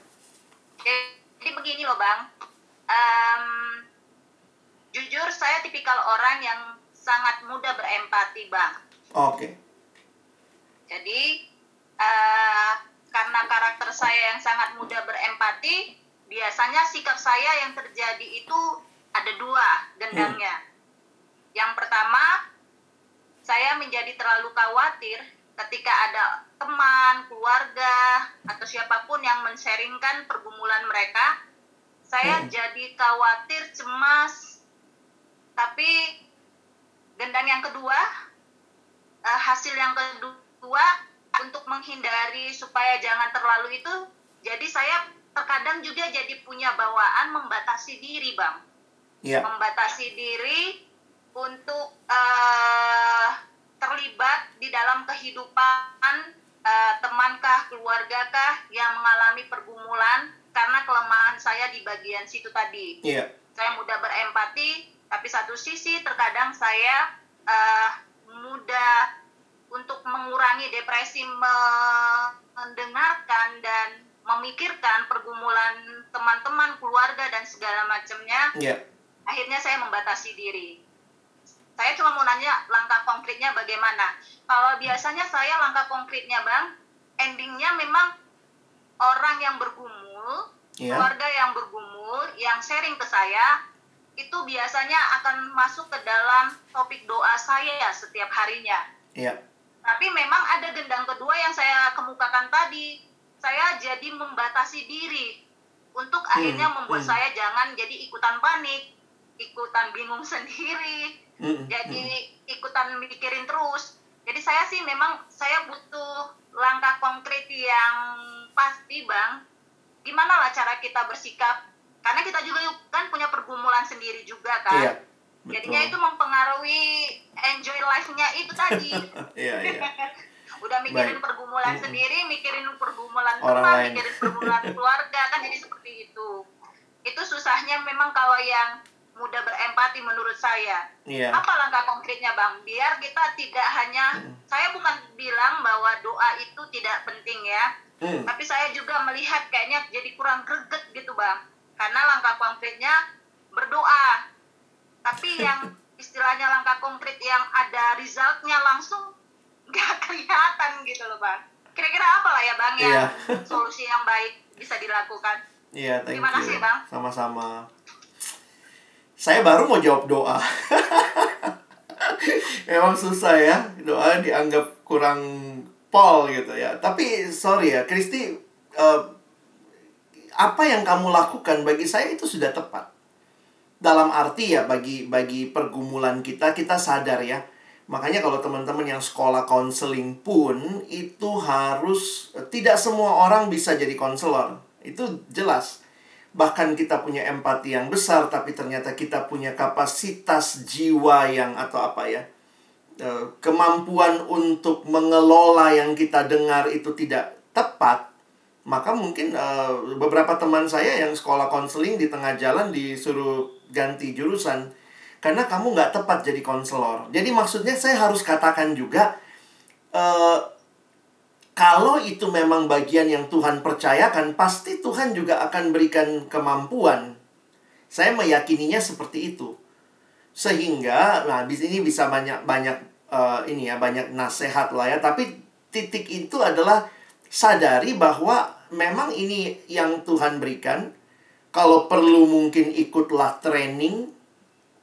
Jadi begini loh Bang. Um, jujur saya tipikal orang yang sangat mudah berempati Bang. Oke. Okay. Jadi uh, karena karakter saya yang sangat mudah berempati, biasanya sikap saya yang terjadi itu ada dua gendangnya. Hmm. Yang pertama, saya menjadi terlalu khawatir ketika ada teman, keluarga, atau siapa pun yang men-sharingkan pergumulan mereka, saya hmm. jadi khawatir, cemas. Tapi gendang yang kedua, uh, hasil yang kedua untuk menghindari supaya jangan terlalu itu, jadi saya terkadang juga jadi punya bawaan membatasi diri, Bang. Yeah. Membatasi diri untuk uh, terlibat di dalam kehidupan uh, temankah, keluargakah yang mengalami pergumulan karena kelemahan saya di bagian situ tadi. Yeah. Saya mudah berempati, tapi satu sisi terkadang saya uh, mudah untuk mengurangi depresi mendengarkan dan memikirkan pergumulan teman-teman, keluarga dan segala macamnya. Yeah. Akhirnya saya membatasi diri saya cuma mau nanya langkah konkretnya bagaimana. Kalau biasanya saya langkah konkretnya bang, endingnya memang orang yang bergumul, yeah. keluarga yang bergumul, yang sharing ke saya, itu biasanya akan masuk ke dalam topik doa saya setiap harinya. Yeah. Tapi memang ada gendang kedua yang saya kemukakan tadi. Saya jadi membatasi diri untuk hmm. akhirnya membuat hmm. saya jangan jadi ikutan panik, ikutan bingung sendiri, hmm. jadi ikutan mikirin terus. Jadi saya sih memang saya butuh langkah konkret yang pasti bang. Gimana lah cara kita bersikap? Karena kita juga kan punya pergumulan sendiri juga kan? Iya, jadinya itu mempengaruhi enjoy life-nya itu tadi. Iya, iya. udah mikirin Baik. pergumulan hmm. sendiri mikirin pergumulan teman mikirin pergumulan keluarga kan jadi seperti itu. Itu susahnya memang kalau yang mudah berempati menurut saya. Iya. Apa langkah konkretnya bang? Biar kita tidak hanya, Hmm. saya bukan bilang bahwa doa itu tidak penting ya, Hmm. tapi saya juga melihat kayaknya jadi kurang greget gitu bang. Karena langkah konkretnya berdoa, tapi yang istilahnya langkah konkret yang ada resultnya langsung nggak kelihatan gitu loh bang. Kira-kira apa lah ya bang yang Iya. solusi yang baik bisa dilakukan? Iya, thank Terima you. kasih, Bang. Sama-sama. Saya baru mau jawab doa. Emang susah ya, doa dianggap kurang pol gitu ya. Tapi sorry ya, Kristi, eh, apa yang kamu lakukan bagi saya itu sudah tepat. Dalam arti ya bagi bagi pergumulan kita kita sadar ya. Makanya kalau teman-teman yang sekolah konseling pun itu harus tidak semua orang bisa jadi konselor. Itu jelas. Bahkan kita punya empati yang besar tapi ternyata kita punya kapasitas jiwa yang atau apa ya? eh, kemampuan untuk mengelola yang kita dengar itu tidak tepat, maka mungkin eh, beberapa teman saya yang sekolah konseling di tengah jalan disuruh ganti jurusan karena kamu nggak tepat jadi konselor. Jadi maksudnya saya harus katakan juga eh, kalau itu memang bagian yang Tuhan percayakan, pasti Tuhan juga akan berikan kemampuan. Saya meyakininya seperti itu. Sehingga, nah di sini bisa banyak banyak eh, ini ya banyak nasihat lah ya. Tapi titik itu adalah sadari bahwa memang ini yang Tuhan berikan. Kalau perlu mungkin ikutlah training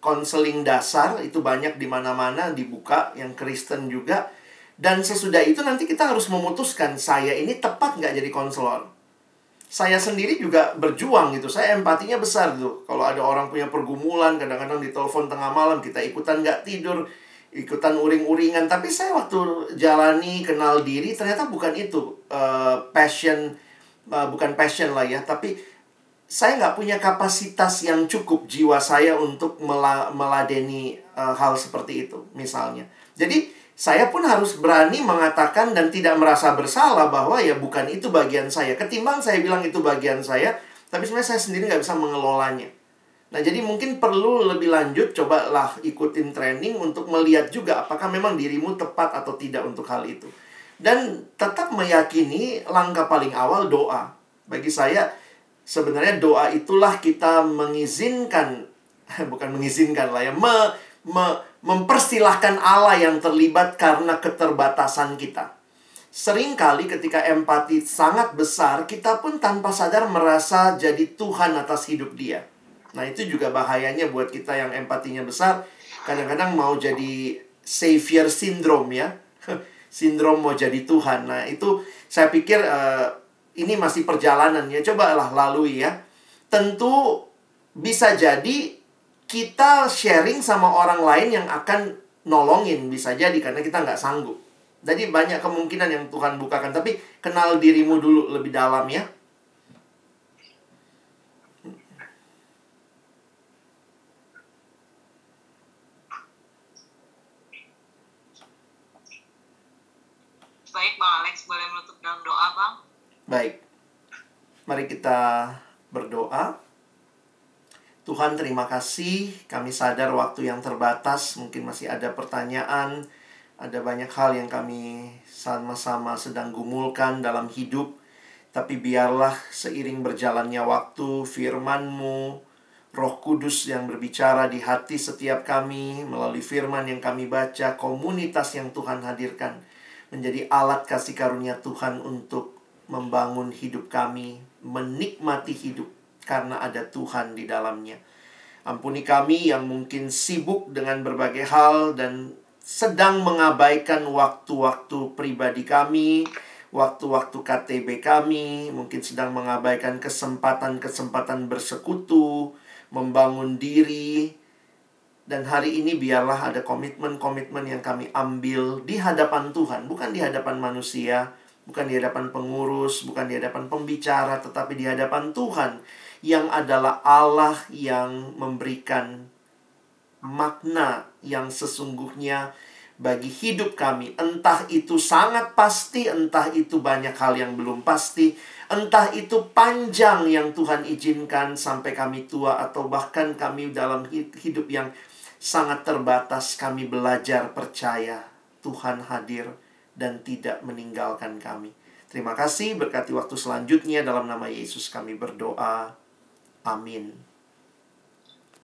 konseling dasar itu banyak di mana-mana dibuka yang Kristen juga dan sesudah itu nanti kita harus memutuskan saya ini tepat nggak jadi konselor? Saya sendiri juga berjuang gitu saya empatinya besar tuh kalau ada orang punya pergumulan kadang-kadang ditelepon tengah malam kita ikutan nggak tidur ikutan uring-uringan. Tapi saya waktu jalani kenal diri ternyata bukan itu eh, passion eh, bukan passion lah ya. Tapi saya nggak punya kapasitas yang cukup jiwa saya untuk mela- meladeni eh, hal seperti itu misalnya. Jadi saya pun harus berani mengatakan dan tidak merasa bersalah bahwa ya bukan itu bagian saya. Ketimbang saya bilang itu bagian saya, tapi sebenarnya saya sendiri nggak bisa mengelolanya. Nah, jadi mungkin perlu lebih lanjut, cobalah ikutin training untuk melihat juga apakah memang dirimu tepat atau tidak untuk hal itu. Dan tetap meyakini langkah paling awal doa. Bagi saya, sebenarnya doa itulah kita mengizinkan, bukan mengizinkan lah ya, me, me- mempersilahkan Allah yang terlibat karena keterbatasan kita. Seringkali ketika empati sangat besar, kita pun tanpa sadar merasa jadi Tuhan atas hidup dia. Nah, itu juga bahayanya buat kita yang empatinya besar. Kadang-kadang mau jadi savior syndrome ya. Sindrom mau jadi Tuhan. Nah, itu saya pikir eh, ini masih perjalanan ya. Cobalah lalui ya. Tentu bisa jadi kita sharing sama orang lain yang akan nolongin bisa jadi karena kita nggak sanggup. Jadi banyak kemungkinan yang Tuhan bukakan. Tapi kenal dirimu dulu lebih dalam ya. Baik Bang Alex, boleh menutup dalam doa Bang? Baik. Mari kita berdoa. Tuhan terima kasih, kami sadar waktu yang terbatas, mungkin masih ada pertanyaan, ada banyak hal yang kami sama-sama sedang gumulkan dalam hidup. Tapi biarlah seiring berjalannya waktu, firman-Mu, Roh Kudus yang berbicara di hati setiap kami melalui firman yang kami baca, komunitas yang Tuhan hadirkan menjadi alat kasih karunia Tuhan untuk membangun hidup kami, menikmati hidup karena ada Tuhan di dalamnya. Ampuni kami yang mungkin sibuk dengan berbagai hal dan sedang mengabaikan waktu-waktu pribadi kami, waktu-waktu KTB kami, mungkin sedang mengabaikan kesempatan-kesempatan bersekutu, membangun diri, dan hari ini biarlah ada komitmen-komitmen yang kami ambil di hadapan Tuhan, bukan di hadapan manusia, bukan di hadapan pengurus, bukan di hadapan pembicara, tetapi di hadapan Tuhan yang adalah Allah yang memberikan makna yang sesungguhnya bagi hidup kami. Entah itu sangat pasti, entah itu banyak hal yang belum pasti, entah itu panjang yang Tuhan izinkan sampai kami tua, atau bahkan kami dalam hidup yang sangat terbatas, kami belajar percaya Tuhan hadir dan tidak meninggalkan kami. Terima kasih, berkati waktu selanjutnya dalam nama Yesus kami berdoa. Amin.